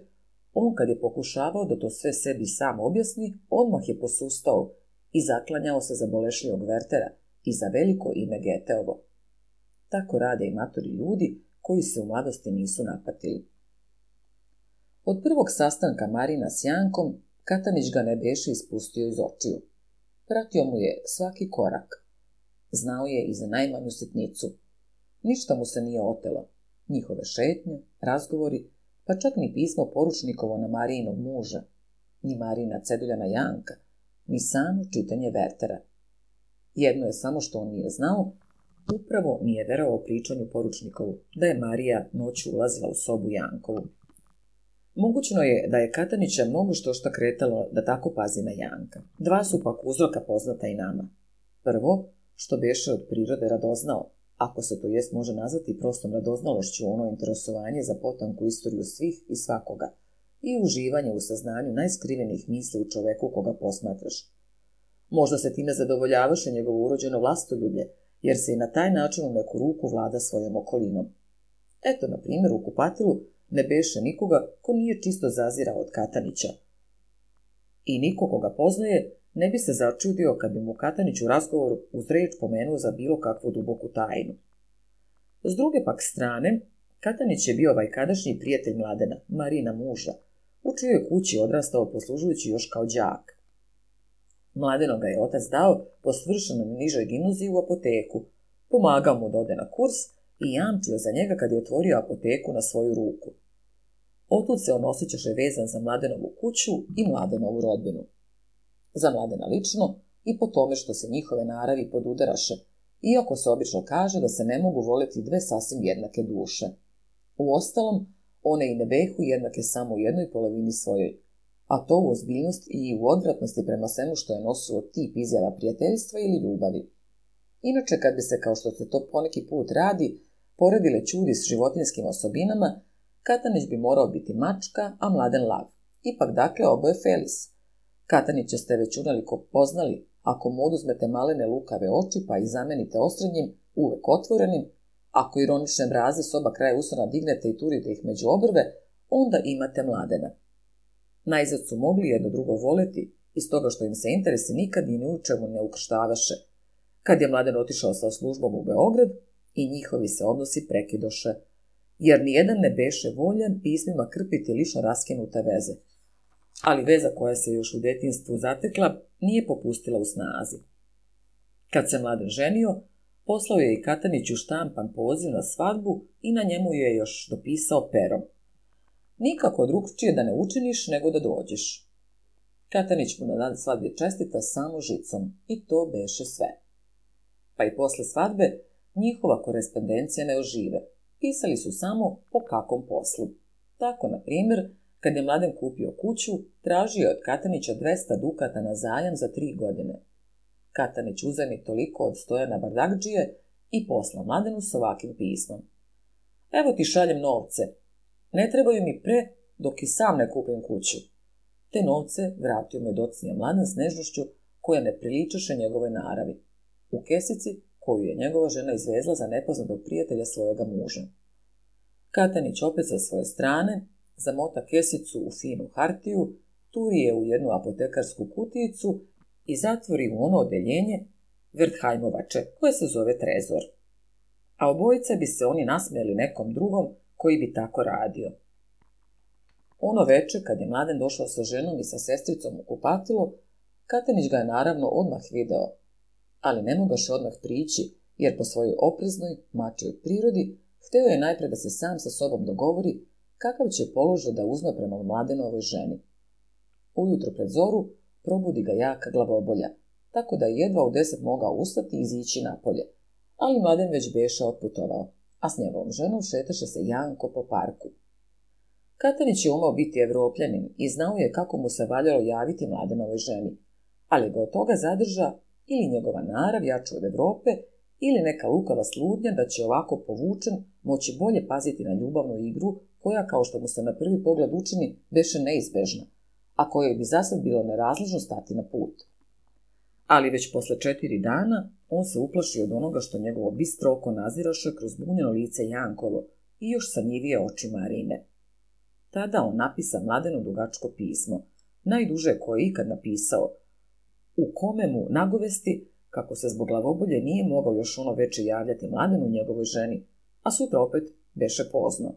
On kad je pokušavao da to sve sebi sam objasni, odmah je posustao i zaklanjao se za bolešljivog Vertera i za veliko ime Geteovo. Tako rade i matori ljudi koji se u mladosti nisu napatili. Od prvog sastanka Marina s Jankom, Katanić ga ne beše ispustio iz očiju. Pratio mu je svaki korak. Znao je i za najmanju sitnicu. Ništa mu se nije otelo. Njihove šetnje, razgovori, pa čak ni pismo poručnikovo na Marijinog muža, ni Marina ceduljana Janka, ni samo čitanje Vertera. Jedno je samo što on nije znao, upravo nije verovao pričanju poručnikovu da je Marija noću ulazila u sobu Jankovu. Mogućno je da je Katanića mnogo što što kretalo da tako pazi na Janka. Dva su pak uzroka poznata i nama. Prvo, što beše od prirode radoznao, ako se to jest može nazvati prostom radoznalošću ono interesovanje za potanku istoriju svih i svakoga i uživanje u saznanju najskrivenih misli u čoveku koga posmatraš. Možda se time zadovoljavaše njegovo urođeno vlastoljublje, jer se i na taj način u neku ruku vlada svojom okolinom. Eto, na primjer, u kupatilu ne beše nikoga ko nije čisto zazirao od Katanića. I niko koga poznaje Ne bi se začudio kad bi mu Katanić u razgovoru uz reč pomenuo za bilo kakvu duboku tajnu. S druge pak strane, Katanić je bio vajkadašnji prijatelj mladena, Marina muža, u čijoj je kući odrastao poslužujući još kao đak. Mladeno ga je otac dao po svršenom nižoj gimnaziji u apoteku, pomagao mu da ode na kurs i jamčio za njega kad je otvorio apoteku na svoju ruku. Otud se on osjećaše vezan za Mladenovu kuću i Mladenovu rodbinu za Mladena lično i po tome što se njihove naravi podudaraše, iako se obično kaže da se ne mogu voleti dve sasvim jednake duše. U ostalom, one i ne behu jednake samo u jednoj polovini svojoj, a to u ozbiljnost i u odvratnosti prema svemu što je nosilo tip izjava prijateljstva ili ljubavi. Inače, kad bi se, kao što se to poneki put radi, poredile čudi s životinskim osobinama, Katanić bi morao biti mačka, a mladen lav. Ipak, dakle, oboje Felis. Katanića ste već unaliko poznali, ako mu oduzmete malene lukave oči pa ih zamenite osrednjim, uvek otvorenim, ako ironične braze s oba kraja usana dignete i turite ih među obrve, onda imate mladena. Najzad su mogli jedno drugo voleti, iz toga što im se interesi nikad i ni u čemu ne ukrštavaše. Kad je mladen otišao sa službom u Beograd, i njihovi se odnosi prekidoše, jer nijedan ne beše voljan pismima krpiti lično raskinuta veze – ali veza koja se još u detinstvu zatekla nije popustila u snazi. Kad se mladen ženio, poslao je i Kataniću štampan poziv na svadbu i na njemu je još dopisao perom. Nikako drugčije da ne učiniš nego da dođeš. Katanić mu na dan svadbe čestita samo žicom i to beše sve. Pa i posle svadbe njihova korespondencija ne ožive. Pisali su samo po kakvom poslu. Tako, na primjer, Kad je Mladen kupio kuću, tražio je od Katanića 200 dukata na zajam za tri godine. Katanić uzemi toliko od Stojana Bardakđije i posla Mladenu s ovakim pismom. Evo ti šaljem novce. Ne trebaju mi pre dok i sam ne kupim kuću. Te novce vratio me docinja Mladen s nežnošću koja ne priličaše njegove naravi. U kesici koju je njegova žena izvezla za nepoznatog prijatelja svojega muža. Katanić opet sa svoje strane zamota kesicu u finu hartiju, turi je u jednu apotekarsku kuticu i zatvori u ono odeljenje Vrthajmovače, koje se zove Trezor. A obojica bi se oni nasmijeli nekom drugom koji bi tako radio. Ono veče, kad je mladen došao sa ženom i sa sestricom u kupatilo, Katanić ga je naravno odmah video, ali ne mogaše odmah prići, jer po svojoj opreznoj, mačoj prirodi, hteo je najpre da se sam sa sobom dogovori kakav će položaj da uzme prema mladenovoj ženi. Ujutro pred zoru probudi ga jaka glavobolja, tako da jedva u deset mogao ustati i izići napolje. Ali mladen već beše otputovao, a s njegovom ženom šetaše se Janko po parku. Katanić je umao biti evropljanin i znao je kako mu se valjalo javiti mladenovoj ženi, ali ga od toga zadrža ili njegova narav jača od Evrope ili neka lukava sludnja da će ovako povučen moći bolje paziti na ljubavnu igru koja, kao što mu se na prvi pogled učini, beše neizbežna, a kojoj bi zasad bilo nerazložno stati na put. Ali već posle četiri dana on se uplašio od onoga što njegovo bistro oko naziraše kroz bunjeno lice Jankovo i još sanjivije oči Marine. Tada on napisa mladeno dugačko pismo, najduže koje je ikad napisao, u kome mu nagovesti kako se zbog glavobolje nije mogao još ono veče javljati mladenu njegovoj ženi, a sutra opet beše pozno.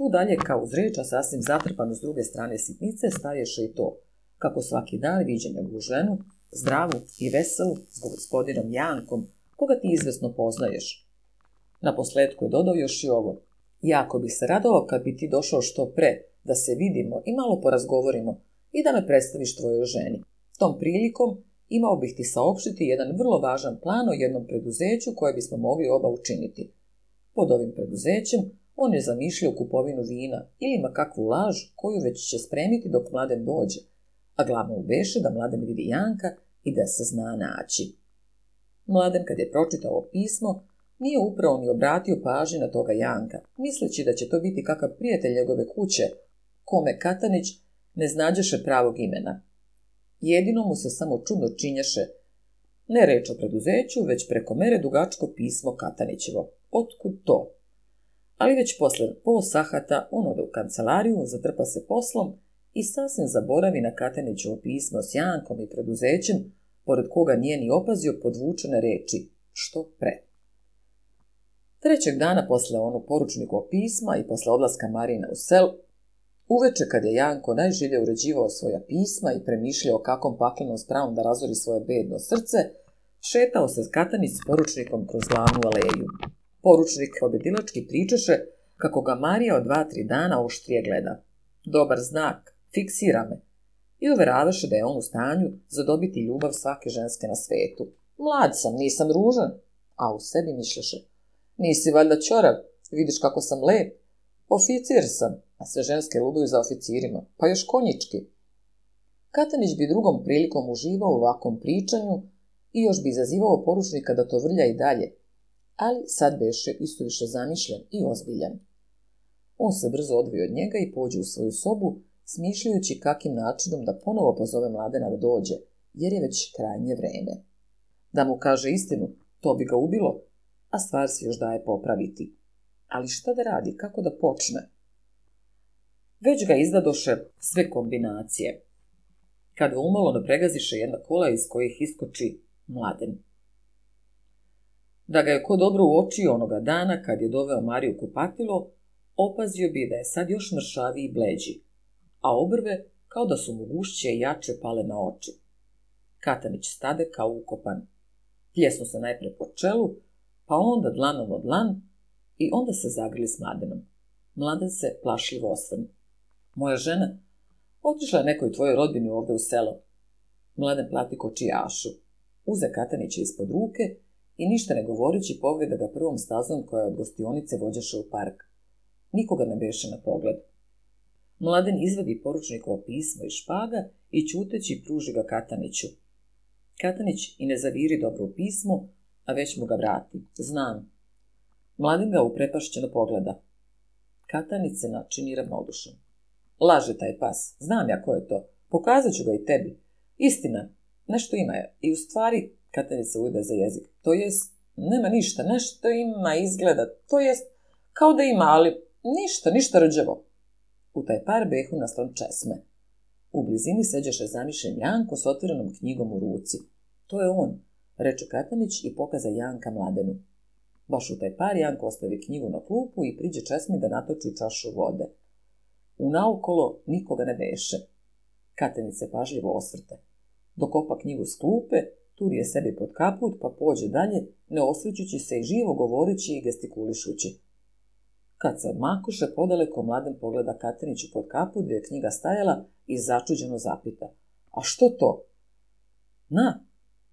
Tu dalje, kao uz reč, a sasvim zatrpano s druge strane sitnice, staješe i to, kako svaki dan viđenja ženu, zdravu i veselu, s gospodinom Jankom, koga ti izvesno poznaješ. Na posledku je dodao još i ovo. Jako bih se radovao kad bi ti došao što pre, da se vidimo i malo porazgovorimo i da me predstaviš tvojoj ženi. Tom prilikom imao bih ti saopštiti jedan vrlo važan plan o jednom preduzeću koje bismo mogli oba učiniti. Pod ovim preduzećem On je zamišljao kupovinu vina ili ma kakvu laž koju već će spremiti dok mladen dođe, a glavno ubeše da mladen vidi Janka i da se zna naći. Mladen kad je pročitao ovo pismo, nije upravo ni obratio pažnje na toga Janka, misleći da će to biti kakav prijatelj njegove kuće, kome Katanić ne znađeše pravog imena. Jedino mu se samo čudno činješe, ne reč o preduzeću, već preko mere dugačko pismo Katanićevo. Otkud to? Ali već posle po sahata on ode u kancelariju, zatrpa se poslom i sasvim zaboravi na Katenićevo pismo s Jankom i preduzećem, pored koga nije ni opazio podvučene reči, što pre. Trećeg dana posle onu poručniku pisma i posle odlaska Marina u sel, uveče kad je Janko najžilje uređivao svoja pisma i premišljao kakom paklenom spravom da razori svoje bedno srce, šetao se Katanić s poručnikom kroz glavnu aleju. Poručnik pobjedilački pričaše kako ga Marija od dva, tri dana oštrije gleda. Dobar znak, fiksira me. I uveravaše da je on u stanju zadobiti ljubav svake ženske na svetu. Mlad sam, nisam ružan. A u sebi mišljaše. Nisi valjda čorav, vidiš kako sam lep. Oficir sam, a sve ženske luduju za oficirima, pa još konjički. Katanić bi drugom prilikom uživao u ovakvom pričanju i još bi izazivao poručnika da to vrlja i dalje, ali sad beše istoviše zamišljen i ozbiljan. On se brzo odvio od njega i pođe u svoju sobu, smišljajući kakim načinom da ponovo pozove mladena da dođe, jer je već krajnje vreme. Da mu kaže istinu, to bi ga ubilo, a stvar se još daje popraviti. Ali šta da radi, kako da počne? Već ga izdadoše sve kombinacije. Kada umalo napregaziše jedna kola iz kojih iskoči mladen. Da ga je ko dobro uočio onoga dana kad je doveo Mariju kupatilo, opazio bi da je sad još mršaviji i bleđi, a obrve kao da su mu gušće jače pale na oči. Katanić stade kao ukopan. Pljesnu se najpre po čelu, pa onda dlanom od dlan i onda se zagrli s mladenom. Mladen se plašljivo osvrnu. Moja žena, otišla je nekoj tvojoj rodbini ovde u selo. Mladen plati kočijašu. Uze Katanića ispod ruke i ništa ne govoreći pogleda ga prvom stazom koja od gostionice vođaše u park. Nikoga ne beše na pogled. Mladen izvadi poručnikovo pismo i špaga i čuteći pruži ga Kataniću. Katanić i ne zaviri dobro u pismo, a već mu ga vrati. Znam. Mladen ga uprepašćeno pogleda. Katanić se načini ravnodušan. Laže taj pas. Znam ja ko je to. Pokazat ću ga i tebi. Istina, nešto ima je. I u stvari, Katenica uda za jezik. To jest, nema ništa, nešto ima, izgleda, to jest, kao da ima, ali ništa, ništa rđevo. U taj par behu naslon česme. U blizini seđeše zamišljen Janko s otvorenom knjigom u ruci. To je on, reče Katanić i pokaza Janka mladenu. Baš u taj par Janko ostavi knjigu na klupu i priđe česmi da natoči čašu vode. U naokolo nikoga ne veše. Katanić se pažljivo osvrte. Dokopa knjigu s turije sebi pod kaput pa pođe dalje, ne osvrćući se i živo govoreći i gestikulišući. Kad se odmakuše, podaleko mladen pogleda Katriniću pod kaput gdje je knjiga stajala i začuđeno zapita. A što to? Na,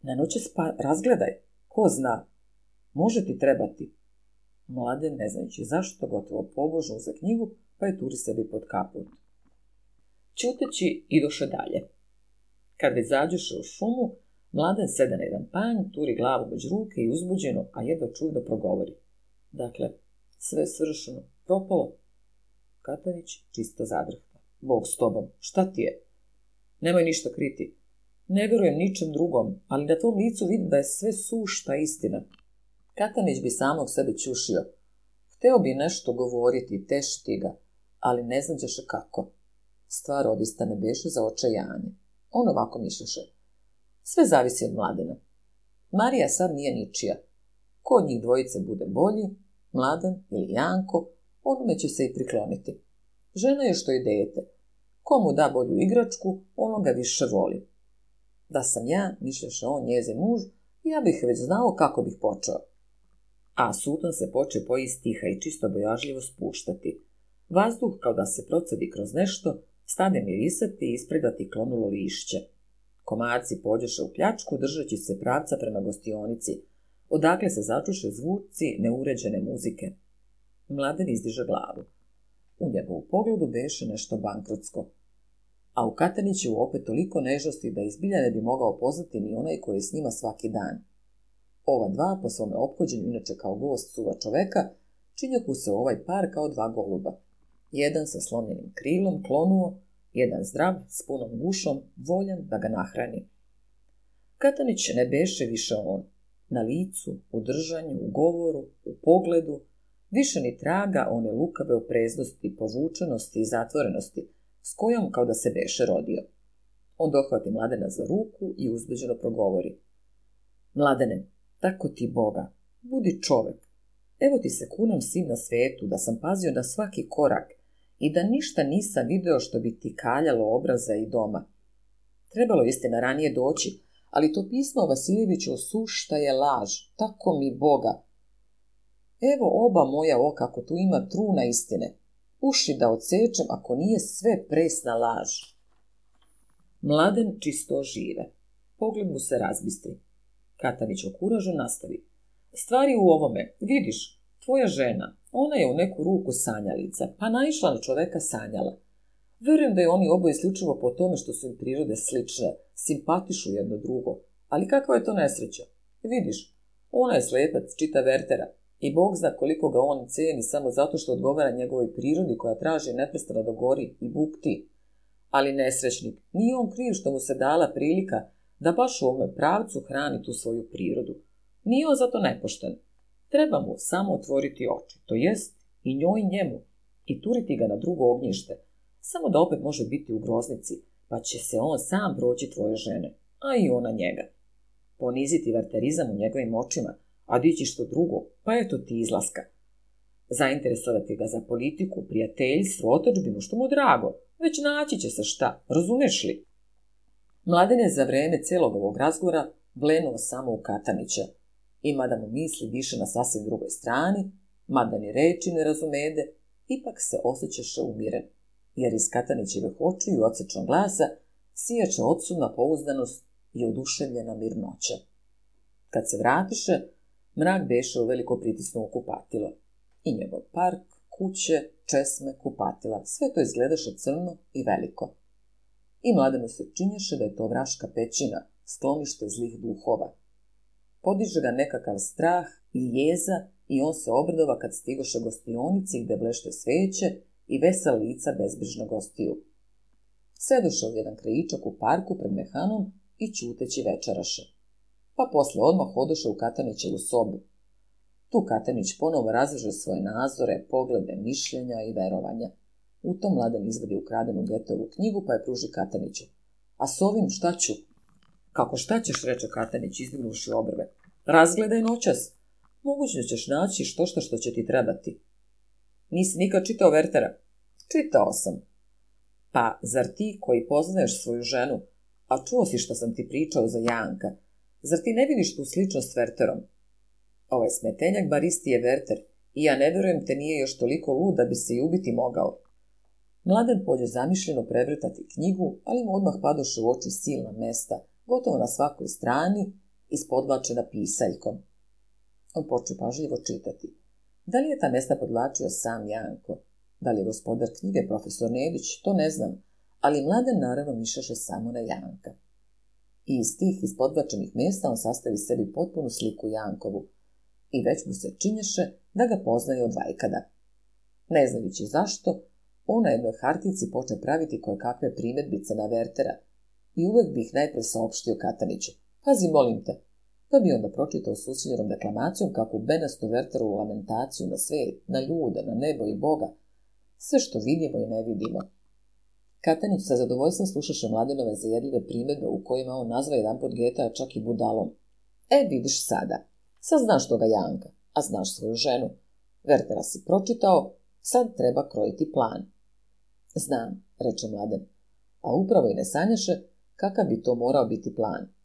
na noće spa, razgledaj. Ko zna? Može ti trebati. Mladen, ne znajući zašto, gotovo pobožno uze knjigu, pa je turi sebi pod kaput. Čuteći, idoše dalje. Kad izađoše u šumu, Mlada seda na jedan panj, turi glavu među ruke i uzbuđeno, a jedva čudo da progovori. Dakle, sve svršeno, propalo. Katanić čisto zadrhta. Bog s tobom, šta ti je? Nemoj ništa kriti. Ne vjerujem ničem drugom, ali na tom licu vidim da je sve sušta istina. Katanić bi samog sebe čušio. Hteo bi nešto govoriti, tešiti ga, ali ne znađeše kako. Stvar odista ne beše za očajanje. On ovako mišlješe. Sve zavisi od mladena. Marija sad nije ničija. Ko od njih dvojice bude bolji, mladen ili Janko, onome će se i prikloniti. Žena je što i dete. Komu da bolju igračku, ono ga više voli. Da sam ja, mišljaše on njeze muž, ja bih već znao kako bih počeo. A Sultan se poče boji stiha i čisto bojažljivo spuštati. Vazduh, kao da se procedi kroz nešto, stane mirisati i ispredati klonulo lišće. Komarci pođeše u pljačku, držeći se pravca prema gostionici, odakle se začuše zvuci neuređene muzike. Mladen izdiže glavu. U njegovu pogledu beše nešto bankrotsko. A u Katanićevu opet toliko nežosti da izbilja ne bi mogao poznati ni onaj koji je s njima svaki dan. Ova dva, po svome ophođenju, inače kao gost suva čoveka, činjaku se ovaj par kao dva goluba. Jedan sa slomljenim krilom klonuo, jedan zdrav, s punom gušom, voljan da ga nahrani. Katanić ne beše više on. Na licu, u držanju, u govoru, u pogledu, više ni traga one lukave opreznosti, povučenosti i zatvorenosti, s kojom kao da se beše rodio. On dohvati mladena za ruku i uzbeđeno progovori. Mladene, tako ti Boga, budi čovek. Evo ti se kunam svim na svetu, da sam pazio na svaki korak, i da ništa nisam video što bi ti kaljalo obraza i doma. Trebalo jeste na ranije doći, ali to pismo o Vasiljeviću sušta je laž, tako mi Boga. Evo oba moja oka, kako tu ima truna istine. Uši da odsečem ako nije sve presna laž. Mladen čisto žive. Pogled mu se razbistri. Katanić okuražen nastavi. Stvari u ovome, vidiš, Tvoja žena, ona je u neku ruku sanjalica, pa naišla na čoveka sanjala. Verujem da je oni oboje isključivo po tome što su im prirode slične, simpatišu jedno drugo. Ali kakva je to nesreća? Vidiš, ona je slepac, čita Vertera, i Bog zna koliko ga on ceni samo zato što odgovara njegovoj prirodi koja traži neprestano da gori i bukti. Ali nesrećnik, nije on kriv što mu se dala prilika da baš u ovome pravcu hrani tu svoju prirodu. Nije on zato nepošten. Treba mu samo otvoriti oči, to jest i njoj i njemu, i turiti ga na drugo ognjište, samo da opet može biti u groznici, pa će se on sam proći tvoje žene, a i ona njega. Poniziti varterizam u njegovim očima, a dići što drugo, pa eto ti izlaska. Zainteresovati ga za politiku, prijateljstvo, otočbinu, što mu drago, već naći će se šta, razumeš li? Mladen je za vreme celog ovog razgovora blenuo samo u Katanića, i mada mu misli više na sasvim drugoj strani, mada ni reči ne razumede, ipak se osjećaše umiren, jer iz Katanićeve očiju i odsečnog glasa sijače odsudna pouzdanost i oduševljena mirnoća. Kad se vratiše, mrak beše u veliko pritisno okupatilo. I njegov park, kuće, česme, kupatila, sve to izgledaše crno i veliko. I mladenu se činješe da je to vraška pećina, sklonište zlih duhova, Podiže ga nekakav strah i jeza i on se obradova kad stigoše gostionici gde blešte sveće i vesela lica bezbrižno gostiju. Sedoše u jedan krajičak u parku pred mehanom i ćuteći večeraše. Pa posle odmah hodoše u Katanićevu sobu. Tu Katanić ponovo razveže svoje nazore, poglede, mišljenja i verovanja. U tom mladen izvadi ukradenu Getovu knjigu pa je pruži Kataniću. A s ovim šta ću? Kako šta ćeš, reče Katanić, izdignuši obrve. Razgledaj noćas. Mogućno da ćeš naći što što što će ti trebati. Nisi nikad čitao Vertera? Čitao sam. Pa, zar ti koji poznaješ svoju ženu, a čuo si što sam ti pričao za Janka, zar ti ne vidiš tu sličnost s Verterom? Ovaj smetenjak baristi je Verter i ja ne vjerujem te nije još toliko lud da bi se i ubiti mogao. Mladen pođe zamišljeno prevrtati knjigu, ali mu odmah padoše u oči silna mesta, gotovo na svakoj strani, ispodlačena pisaljkom. On poče pažljivo čitati. Da li je ta mesta podlačio sam Janko? Da li je gospodar knjige profesor Nedić? To ne znam, ali mladen naravno mišaše samo na Janka. I iz tih ispodvačenih mesta on sastavi sebi potpunu sliku Jankovu i već mu se činješe da ga poznaje od vajkada. Ne znajući zašto, on na jednoj hartici poče praviti koje kakve primetbice na Vertera i uvek bi ih najpre saopštio Kataniću Pazi, molim te. Pa bi onda pročitao s usiljenom deklamacijom kako benastu verteru lamentaciju na svet, na ljude, na nebo i Boga. Sve što vidimo i ne vidimo. Katanić sa zadovoljstvom slušaše mladenove zajedljive primjedbe u kojima on nazva jedan pod Geta čak i budalom. E, vidiš sada. Sad znaš toga Janka, a znaš svoju ženu. Vertera si pročitao, sad treba krojiti plan. Znam, reče mladen, a upravo i ne sanjaše kakav bi to morao biti plan.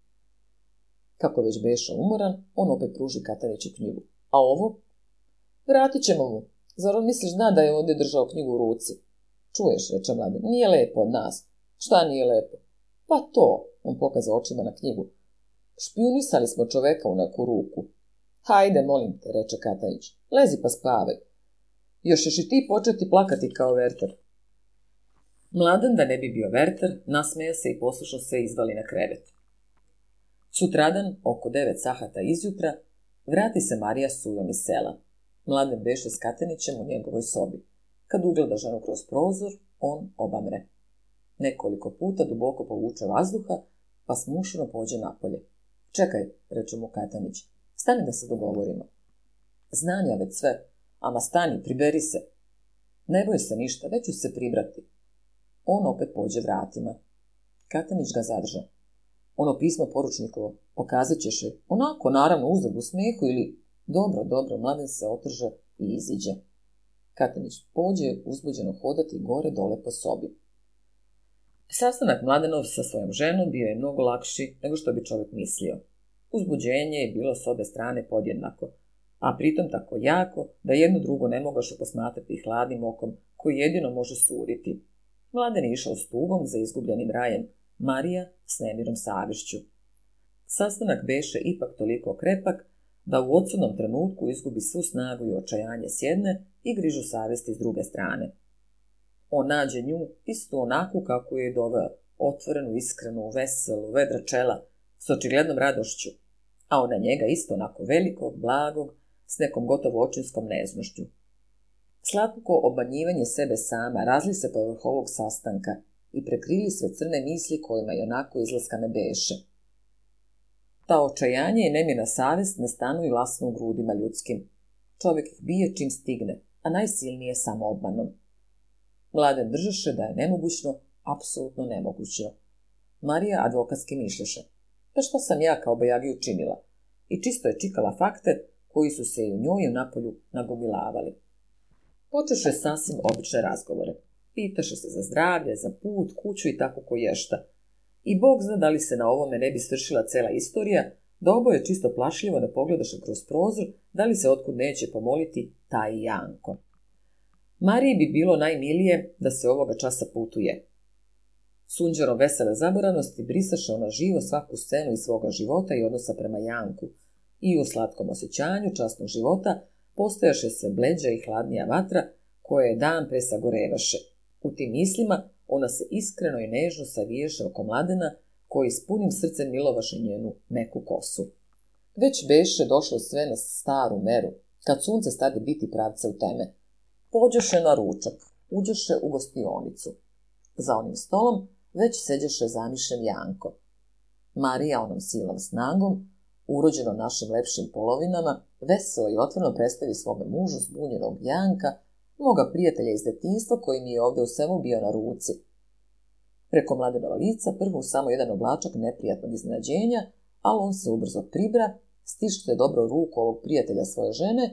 Kako već beše umoran, on opet pruži Katareću knjigu. A ovo? Vratit ćemo mu. Zar on misliš zna da je ovdje držao knjigu u ruci? Čuješ, reče mladen, nije lepo od nas. Šta nije lepo? Pa to, on pokaza očima na knjigu. Špijunisali smo čoveka u neku ruku. Hajde, molim te, reče Katajić. Lezi pa spavaj. Još ćeš i ti početi plakati kao Verter. Mladen, da ne bi bio Verter, nasmeja se i poslušno se izvali na krevet. Sutradan, oko 9 sahata izjutra, vrati se Marija s sujom iz sela. Mladen beše s Katenićem u njegovoj sobi. Kad ugleda ženu kroz prozor, on obamre. Nekoliko puta duboko povuče vazduha, pa smušeno pođe napolje. Čekaj, reče mu Katanić, stani da se dogovorimo. Znam ja već sve, ama stani, priberi se. Ne boj se ništa, već ću se pribrati. On opet pođe vratima. Katanić ga zadrža. Ono pismo poručnikovo, pokazat ćeš je, onako, naravno, uzred u smijehu ili dobro, dobro, mladen se otrže i iziđe. Katanić pođe uzbuđeno hodati gore dole po sobi. Sastanak Mladenov sa svojom ženom bio je mnogo lakši nego što bi čovjek mislio. Uzbuđenje je bilo s obe strane podjednako, a pritom tako jako da jedno drugo ne mogaš posmatrati hladnim okom koji jedino može suriti. Mladen je išao s tugom za izgubljenim rajem, Marija s nemirom savješću. Sastanak beše ipak toliko krepak, da u odsudnom trenutku izgubi svu snagu i očajanje s jedne i grižu savesti s druge strane. On nađe nju isto onakvu kako je doveo, otvorenu, iskrenu, veselu, vedra čela, s očiglednom radošću, a ona njega isto onako velikog, blagog, s nekom gotovo očinskom neznošću. Slatko obanjivanje sebe sama razli se povrh ovog sastanka – i prekrili sve crne misli kojima i onako izlaska ne beše. Ta očajanje i nemjena savest ne stanu i lasno u grudima ljudskim. Čovjek ih bije čim stigne, a najsilnije samo obmanom. Mladen držaše da je nemogućno, apsolutno nemogućno. Marija advokatski mišljaše. Pa što sam ja kao bajagi učinila? I čisto je čikala fakte koji su se i u njoj i napolju nagomilavali. Počeše sasvim obične razgovore. Pitaše se za zdravlje, za put, kuću i tako koješta. I Bog zna da li se na ovome ne bi svršila cela istorija, da oboje čisto plašljivo da pogledaše kroz prozor, da li se otkud neće pomoliti taj Janko. Mariji bi bilo najmilije da se ovoga časa putuje. Sunđerom vesele zaboranosti brisaše ona živo svaku scenu iz svoga života i odnosa prema Janku. I u slatkom osjećanju časnog života postojaše se bleđa i hladnija vatra, koje je dan pre sagorevaše – U tim mislima ona se iskreno i nežno saviješe oko mladena, koji s punim srcem milovaše njenu meku kosu. Već beše došlo sve na staru meru, kad sunce stade biti pravce u teme. Pođeše na ručak, uđeše u gostionicu. Za onim stolom već seđeše zamišljen Janko. Marija onom silom snagom, urođeno našim lepšim polovinama, veselo i otvorno predstavi svome mužu zbunjenog Janka, moga prijatelja iz detinstva koji mi je ovde u svemu bio na ruci. Preko mladenova lica prvo samo jedan oblačak neprijatnog iznenađenja, ali on se ubrzo pribra, stište dobro ruku ovog prijatelja svoje žene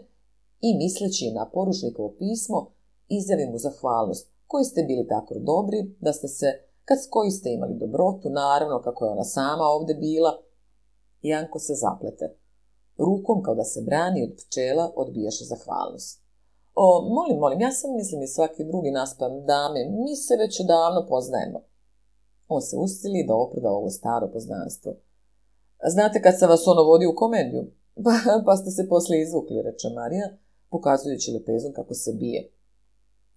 i misleći na porušnikovo pismo, izjavi mu zahvalnost, koji ste bili tako dobri, da ste se, kad s koji ste imali dobrotu, naravno kako je ona sama ovde bila, Janko se zaplete. Rukom, kao da se brani od pčela, odbiješe zahvalnost. O, molim, molim, ja sam mislim i svaki drugi naspam dame, mi se već odavno poznajemo. On se usili da oprda ovo staro poznanstvo. Znate kad se vas ono vodi u komediju? [laughs] Pa, pa ste se poslije izvukli, reče Marija, pokazujući lepezom kako se bije.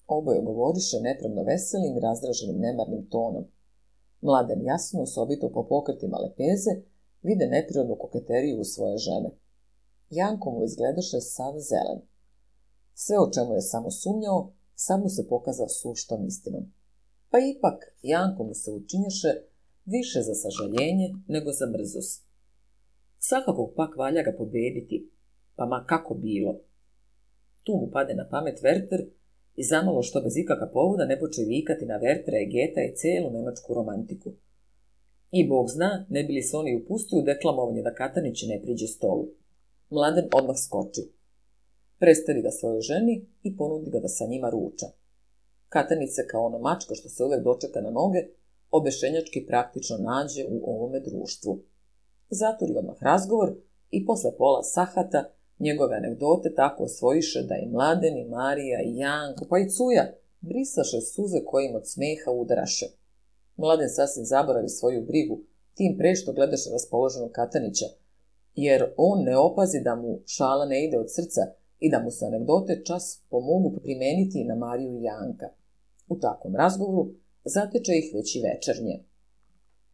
Oboje govoriše nepravno veselim i razdraženim nemarnim tonom. Mladen jasno, osobito po pokretima lepeze, vide neprirodnu koketeriju u svoje žene. Janko mu izgledaše sav zelen. Sve o čemu je samo sumnjao, samo se pokazao suštom istinom. Pa ipak, Janko mu se učinješe više za sažaljenje nego za mrzost. Svakako pak valja ga pobediti, pa ma kako bilo. Tu mu pade na pamet Werter i zamalo što bez ikaka povoda ne poče vikati na Wertera i Geta i celu nemačku romantiku. I bog zna, ne bili se oni upustili u deklamovanje da Katanić ne priđe stolu. Mladen odmah skoči. Predstavi ga da svojoj ženi i ponudi ga da sa njima ruča. Katanice kao ona mačka što se uvek dočeka na noge, obešenjački praktično nađe u ovome društvu. Zaturi odmah razgovor i posle pola sahata njegove anegdote tako osvojiše da i Mladen, i Marija, i Janko, pa i Cuja brisaše suze kojim od smeha udaraše. Mladen sasvim zaboravi svoju brigu, tim pre što gledaše raspoloženog Katanića, jer on ne opazi da mu šala ne ide od srca, i da mu se anegdote čas pomogu primeniti na Mariju i Janka. U takvom razgovoru zateče ih već i večernje.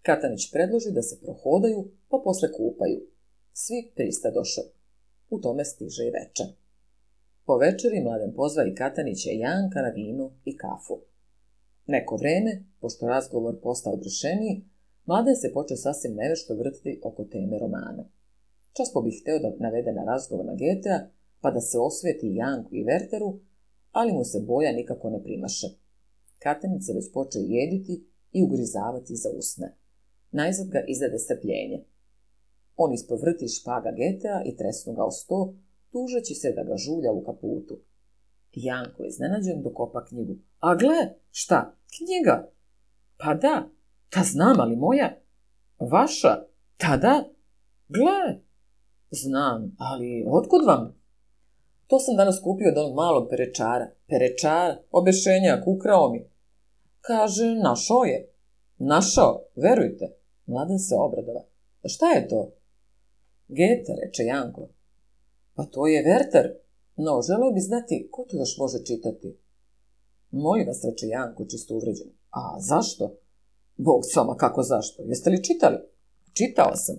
Katanić predloži da se prohodaju, pa posle kupaju. Svi pristadoše. U tome stiže i večer. Po večeri mladen pozva i Katanića i Janka na vino i kafu. Neko vreme, pošto razgovor postao odrešeniji, mladen se poče sasvim nevešto vrtiti oko teme romana. Čas po bih hteo da navede na razgovor na Getea, pa da se osveti Janku i Verteru, ali mu se boja nikako ne primaše. Katanice već poče jediti i ugrizavati za usne. Najzad ga izade strpljenje. On ispovrti špaga Getea i tresnu ga o sto, tužeći se da ga žulja u kaputu. Janko je iznenađen dok opa knjigu. A gle, šta, knjiga? Pa da, ta znam, ali moja. Vaša? Ta da? Gle, znam, ali otkud vam? To sam danas kupio od onog malog perečara. Perečara? Obešenjak, ukrao mi. Kaže, našao je. Našao, verujte. Mladen se obradova. A šta je to? Geta, reče Janko. Pa to je Verter. No, želeo bi znati ko to još može čitati. Molim vas, reče Janko, čisto uvređen. A zašto? Bog s vama, kako zašto? Jeste li čitali? Čitao sam.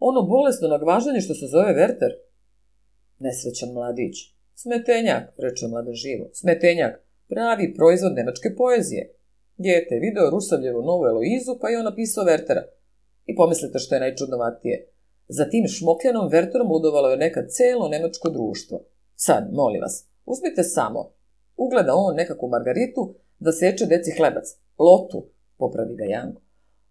Ono bolesno nagvažanje što se zove Verter. Nesrećan mladić. Smetenjak, reče mladen živo. Smetenjak, pravi proizvod nemačke poezije. Dijete video Rusavljevu novu Eloizu, pa je on napisao Vertera. I pomislite što je najčudnovatije. Za tim šmokljanom Verterom ludovalo je nekad celo nemačko društvo. Sad, molim vas, uzmite samo. Ugleda on nekakvu margaritu da seče deci hlebac. Lotu, popravi ga Janko.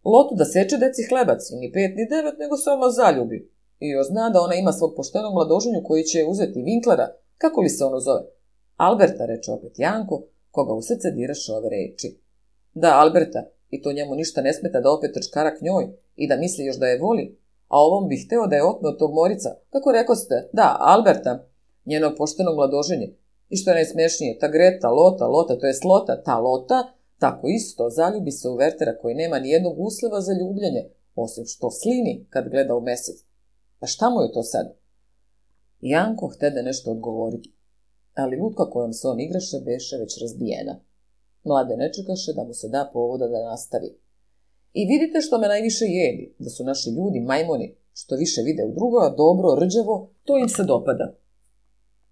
Lotu da seče deci hlebac i ni pet ni devet, nego samo zaljubi. Io zna da ona ima svog poštenog mladoženju koji će uzeti Vinklera, kako li se ono zove? Alberta, reče opet Janko, koga u srce diraš ove reči. Da, Alberta, i to njemu ništa ne smeta da opet trčkara k njoj i da misli još da je voli, a ovom bi hteo da je otme od tog morica, kako reko ste, da, Alberta, njeno pošteno mladoženje. I što je najsmešnije, ta Greta, Lota, Lota, to je Slota, ta Lota, tako isto, zaljubi se u Vertera koji nema ni jednog usleva za ljubljenje, osim što slini kad gleda u mesec. Pa šta mu je to sad? Janko htede da nešto odgovoriti, ali lutka kojom se on igraše beše već razbijena. Mlade ne čekaše da mu se da povoda da nastavi. I vidite što me najviše jedi, da su naši ljudi majmoni, što više vide u drugo, dobro, rđavo, to im se dopada.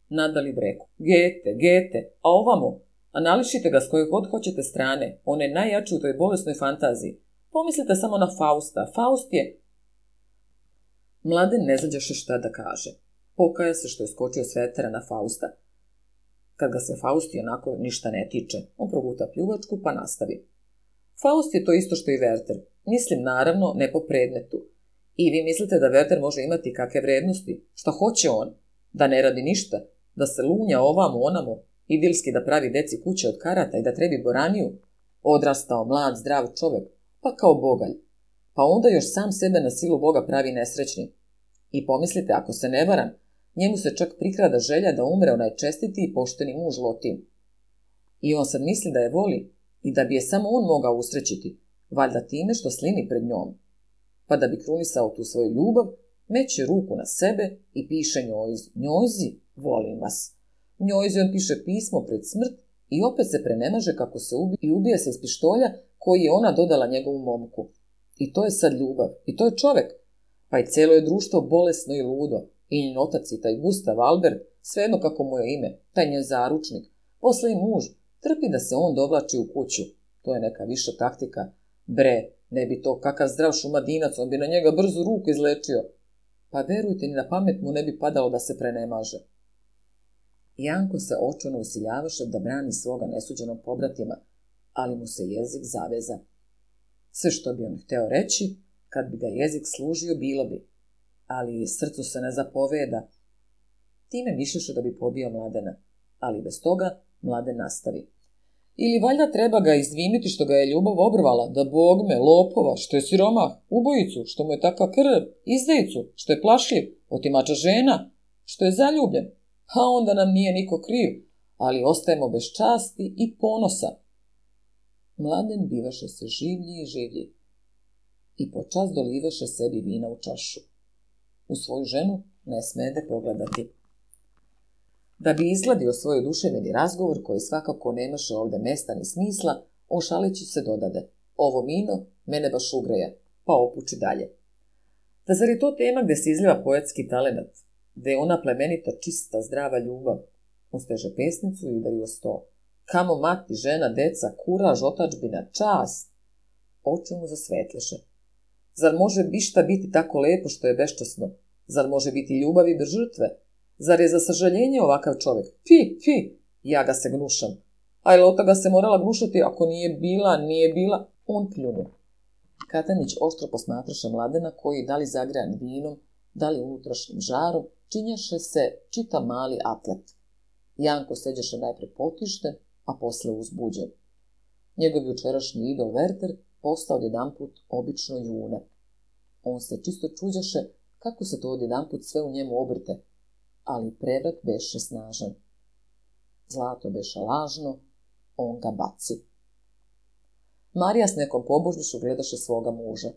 Nadali vreku, gete, gete, a ovamo, anališite ga s koje god hoćete strane, on je najjači u toj bolesnoj fantaziji. Pomislite samo na Fausta, Faust je Mladen ne zađaše šta da kaže. Pokaja se što je skočio s vetera na Fausta. Kad ga se Faust i onako ništa ne tiče, on proguta pljuvačku pa nastavi. Faust je to isto što i Werter. Mislim, naravno, ne po predmetu. I vi mislite da Werter može imati kakve vrednosti? Šta hoće on? Da ne radi ništa? Da se lunja ovamo onamo? Idilski da pravi deci kuće od karata i da trebi boraniju? Odrastao mlad, zdrav čovek, pa kao bogalj pa onda još sam sebe na silu Boga pravi nesrećni. I pomislite, ako se ne varam, njemu se čak prikrada želja da umre onaj čestiti i pošteni muž Lotin. I on sad misli da je voli i da bi je samo on mogao usrećiti, valjda time što slini pred njom. Pa da bi krunisao tu svoju ljubav, meće ruku na sebe i piše njojzi, njojzi, volim vas. Njojzi on piše pismo pred smrt i opet se prenemaže kako se ubi i ubija se iz pištolja koji je ona dodala njegovu momku. I to je sad ljubav. I to je čovek. Pa i celo je društvo bolesno i ludo. I njen otac i taj Gustav Albert, svejedno kako mu je ime, taj njen zaručnik. Posle i muž, trpi da se on dovlači u kuću. To je neka viša taktika. Bre, ne bi to kakav zdrav šumadinac, on bi na njega brzu ruku izlečio. Pa verujte, ni na pamet mu ne bi padalo da se prenemaže. Janko se očano usiljavaše da brani svoga nesuđenog pobratima, ali mu se jezik zaveza Sve što bi on hteo reći, kad bi ga jezik služio, bilo bi. Ali srcu se ne zapoveda. Time mišlješe da bi pobio Mladena, ali bez toga mlade nastavi. Ili valjda treba ga izviniti što ga je ljubav obrvala, da bog me, lopova, što je siroma, ubojicu, što mu je takva krv, izdejicu, što je plašljiv, otimača žena, što je zaljubljen. a onda nam nije niko kriv, ali ostajemo bez časti i ponosa, Mladen bivaše se življi i življi i počas dolivaše sebi vina u čašu. U svoju ženu ne smede da pogledati. Da bi izgladio svoj duševeni razgovor, koji svakako nemaše ovde mesta ni smisla, ošaleći se dodade. Ovo vino mene baš ugreja, pa opuči dalje. Da zar je to tema gde se izliva poetski talenat, gde je ona plemenita, čista, zdrava ljubav? Usteže pesnicu i udari o sto. Kamo mati, žena, deca, kuraž, otačbina, čast. Oči mu zasvetleše. Zar može bišta biti tako lepo što je beščasno? Zar može biti ljubavi bez žrtve? Zar je za sažaljenje ovakav čovek? Pi, pi, ja ga se gnušam. A Elota ga se morala gnušati ako nije bila, nije bila. On pljunu. Katanić oštro posmatraše mladena koji, da li zagrajan vinom, da li unutrašnjim žarom, činješe se čita mali atlet. Janko seđeše najpre potišten, a posle uzbuđen. Njegov jučerašnji idol Werter postao odjedan put obično june. On se čisto čuđaše kako se to odjedan put sve u njemu obrte, ali prevrat beše snažan. Zlato beše lažno, on ga baci. Marija s nekom pobožnišu gledaše svoga muža.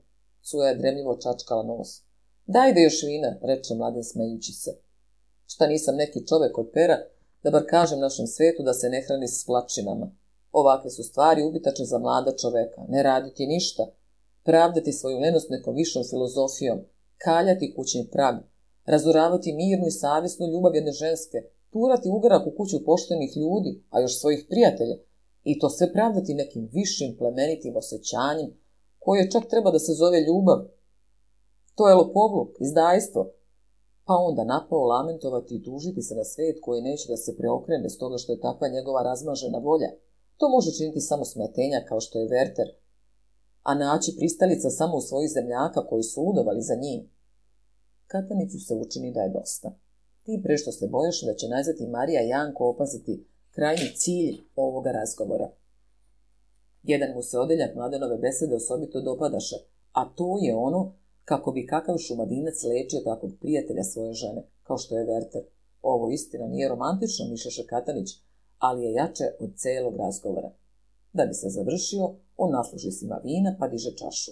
Cuja je dremljivo čačkala nos. Daj da još vina, reče mladen smejući se. Šta nisam neki čovek od pera, da bar kažem našem svetu da se ne hrani s plačinama. Ovakve su stvari ubitače za mlada čoveka, ne raditi ništa, pravdati svoju lenost nekom višom filozofijom, kaljati kućni prag, razuravati mirnu i savjesnu ljubav jedne ženske, turati ugarak u kuću poštenih ljudi, a još svojih prijatelja, i to sve pravdati nekim višim plemenitim osjećanjem, koje čak treba da se zove ljubav. To je lopovluk, izdajstvo, pa onda napao lamentovati i tužiti se na svet koji neće da se preokrene s toga što je takva njegova razmažena volja. To može činiti samo smetenja kao što je Verter, a naći pristalica samo u svojih zemljaka koji su udovali za njim. Kataniću se učini da je dosta. Ti pre što se boješ da će nazvati Marija Janko opaziti krajnji cilj ovoga razgovora. Jedan mu se odeljak mladenove besede osobito dopadaše, a to je ono kako bi kakav šumadinac lečio takvog prijatelja svoje žene, kao što je Werter. Ovo istina nije romantično, Miša Šakatanić, ali je jače od celog razgovora. Da bi se završio, on nasluži svima vina pa diže čašu.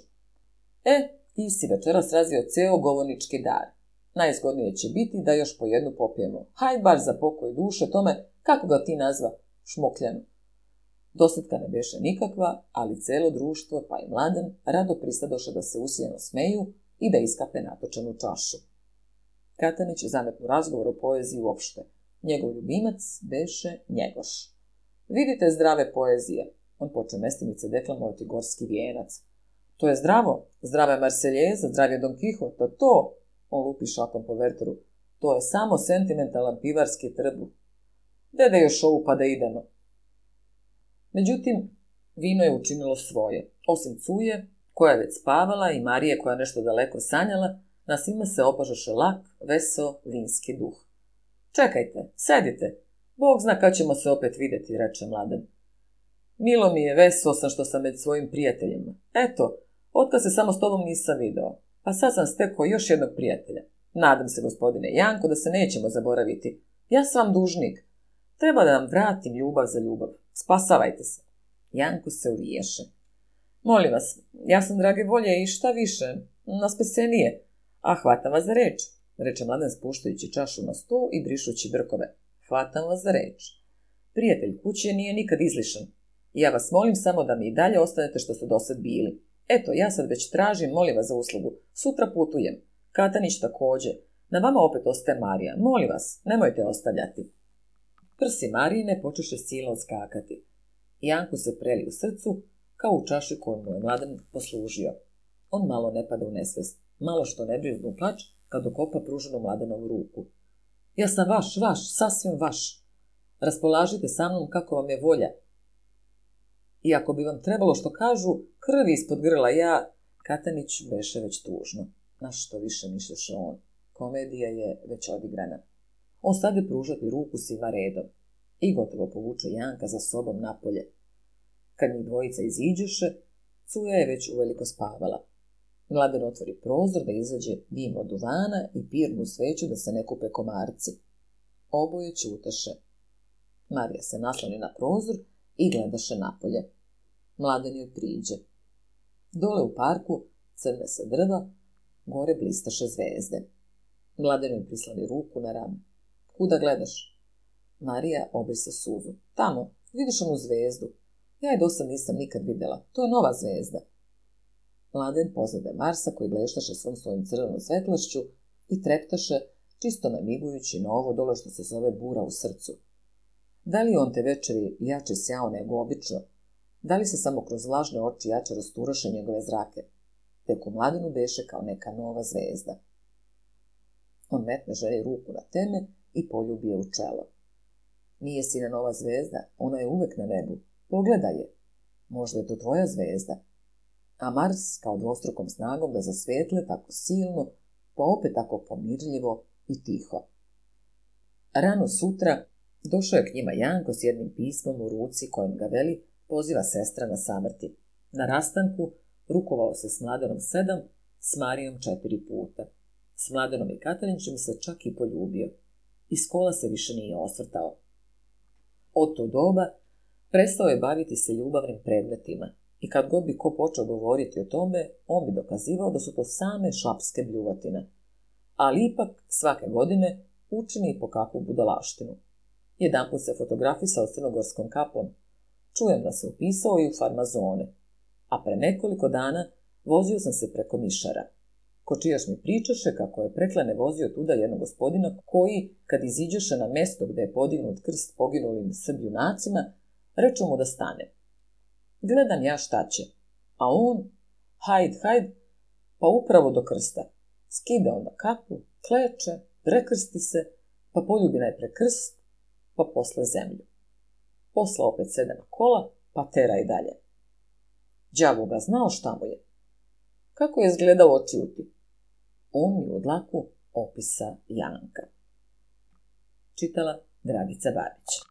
E, ti si večeras razvio ceo govornički dar. Najzgodnije će biti da još po jednu popijemo. Haj bar za pokoj duše tome, kako ga ti nazva, šmokljanu. Dosetka ne beše nikakva, ali celo društvo, pa i mladen, rado pristadoše da se usijeno smeju i da iskape natočenu čašu. Katanić je zametnu razgovor o poeziji uopšte. Njegov ljubimac beše Njegoš. Vidite zdrave poezije. On poče mestimice deklamovati gorski vijenac. To je zdravo. zdrave je Marseljeza, zdrav je Don Quixota. To, on lupi šakom po verteru, to je samo sentimentalan pivarski trbu. Dede još ovu pa da idemo. Međutim, vino je učinilo svoje. Osim Cuje, koja je već spavala, i Marije, koja nešto daleko sanjala, na svima se opažaše lak, veso, vinski duh. Čekajte, sedite. Bog zna kad ćemo se opet videti, reče mladen. Milo mi je, veso sam što sam med svojim prijateljima. Eto, otkad se samo s tobom nisam video. Pa sad sam stekao još jednog prijatelja. Nadam se, gospodine Janko, da se nećemo zaboraviti. Ja sam dužnik. Treba da nam vratim ljubav za ljubav. Spasavajte se. Janko se uviješe. Molim vas, ja sam drage volje i šta više, naspesenije. A hvatam vas za reč, reče mladen spuštajući čašu na sto i brišući drkove. Hvatam vas za reč. Prijatelj kuće nije nikad izlišan. Ja vas molim samo da mi i dalje ostanete što ste dosad bili. Eto, ja sad već tražim, molim vas za uslugu. Sutra putujem. Katanić takođe. Na vama opet ostaje Marija. Molim vas, nemojte ostavljati. Prsi Marine počeše silno skakati. Janku se preli u srcu, kao u čaši koju mu je mladen poslužio. On malo ne pada u nesvest, malo što ne briznu plač, kad okopa pruženu mladenovu ruku. Ja sam vaš, vaš, sasvim vaš. Raspolažite sa mnom kako vam je volja. I ako bi vam trebalo što kažu, krvi ispod grla ja, Katanić beše već tužno. Na što više mišljaše on. Komedija je već odigrana. On stade pružati ruku svima redom i gotovo povuče Janka za sobom napolje. Kad njih dvojica iziđeše, cuja je već uveliko spavala. Mladen otvori prozor da izađe dim od duvana i pirnu sveću da se ne kupe komarci. Oboje ćuteše. Marija se nasloni na prozor i gledaše napolje. Mladen joj priđe. Dole u parku crne se drva, gore blistaše zvezde. Mladen joj prislani ruku na ram. Kuda da gledaš? Marija obrisa suzu. Tamo, vidiš onu zvezdu. Ja je dosta nisam nikad videla. To je nova zvezda. Mladen pozade Marsa koji bleštaše svom svojim crvenom svetlašću i treptaše, čisto namigujući na ovo dole što se zove bura u srcu. Da li on te večeri jače sjao nego obično? Da li se samo kroz lažne oči jače rasturaše njegove zrake? Tek u mladinu beše kao neka nova zvezda. On metne želi ruku na teme i poljubio u čelo. Nije sina nova zvezda, ona je uvek na nebu. Pogledaj je. Možda je to tvoja zvezda. A Mars, kao dvostrukom snagom da zasvetle tako silno, pa opet tako pomirljivo i tiho. Rano sutra došao je k njima Janko s jednim pismom u ruci kojim ga veli poziva sestra na samrti. Na rastanku rukovao se s Mladenom sedam, s Marijom četiri puta. S Mladenom i Katarinčem se čak i poljubio. Iz kola se više nije osvrtao. Od to doba prestao je baviti se ljubavnim predmetima i kad god bi ko počeo govoriti o tome, on bi dokazivao da su to same šapske bljuvatine. Ali ipak svake godine učini po kakvu budalaštinu. Jedan put se fotografisao s crnogorskom kapom. Čujem da se upisao i u farmazone. A pre nekoliko dana vozio sam se preko mišara. Kočijaš mi pričaše kako je preklane vozio tuda jednog gospodina koji, kad iziđeše na mesto gde je podignut krst poginulim srbljunacima, reče mu da stane. Gledam ja šta će. A on, hajd, hajd, pa upravo do krsta. Skida onda kapu, kleče, prekrsti se, pa poljubi najpre krst, pa posle zemlju. Posla opet sede na kola, pa tera i dalje. Đavo ga znao šta mu je. Kako je izgledao očiuti? o Miudlaku opisa Janka. Čitala Dragica Babić.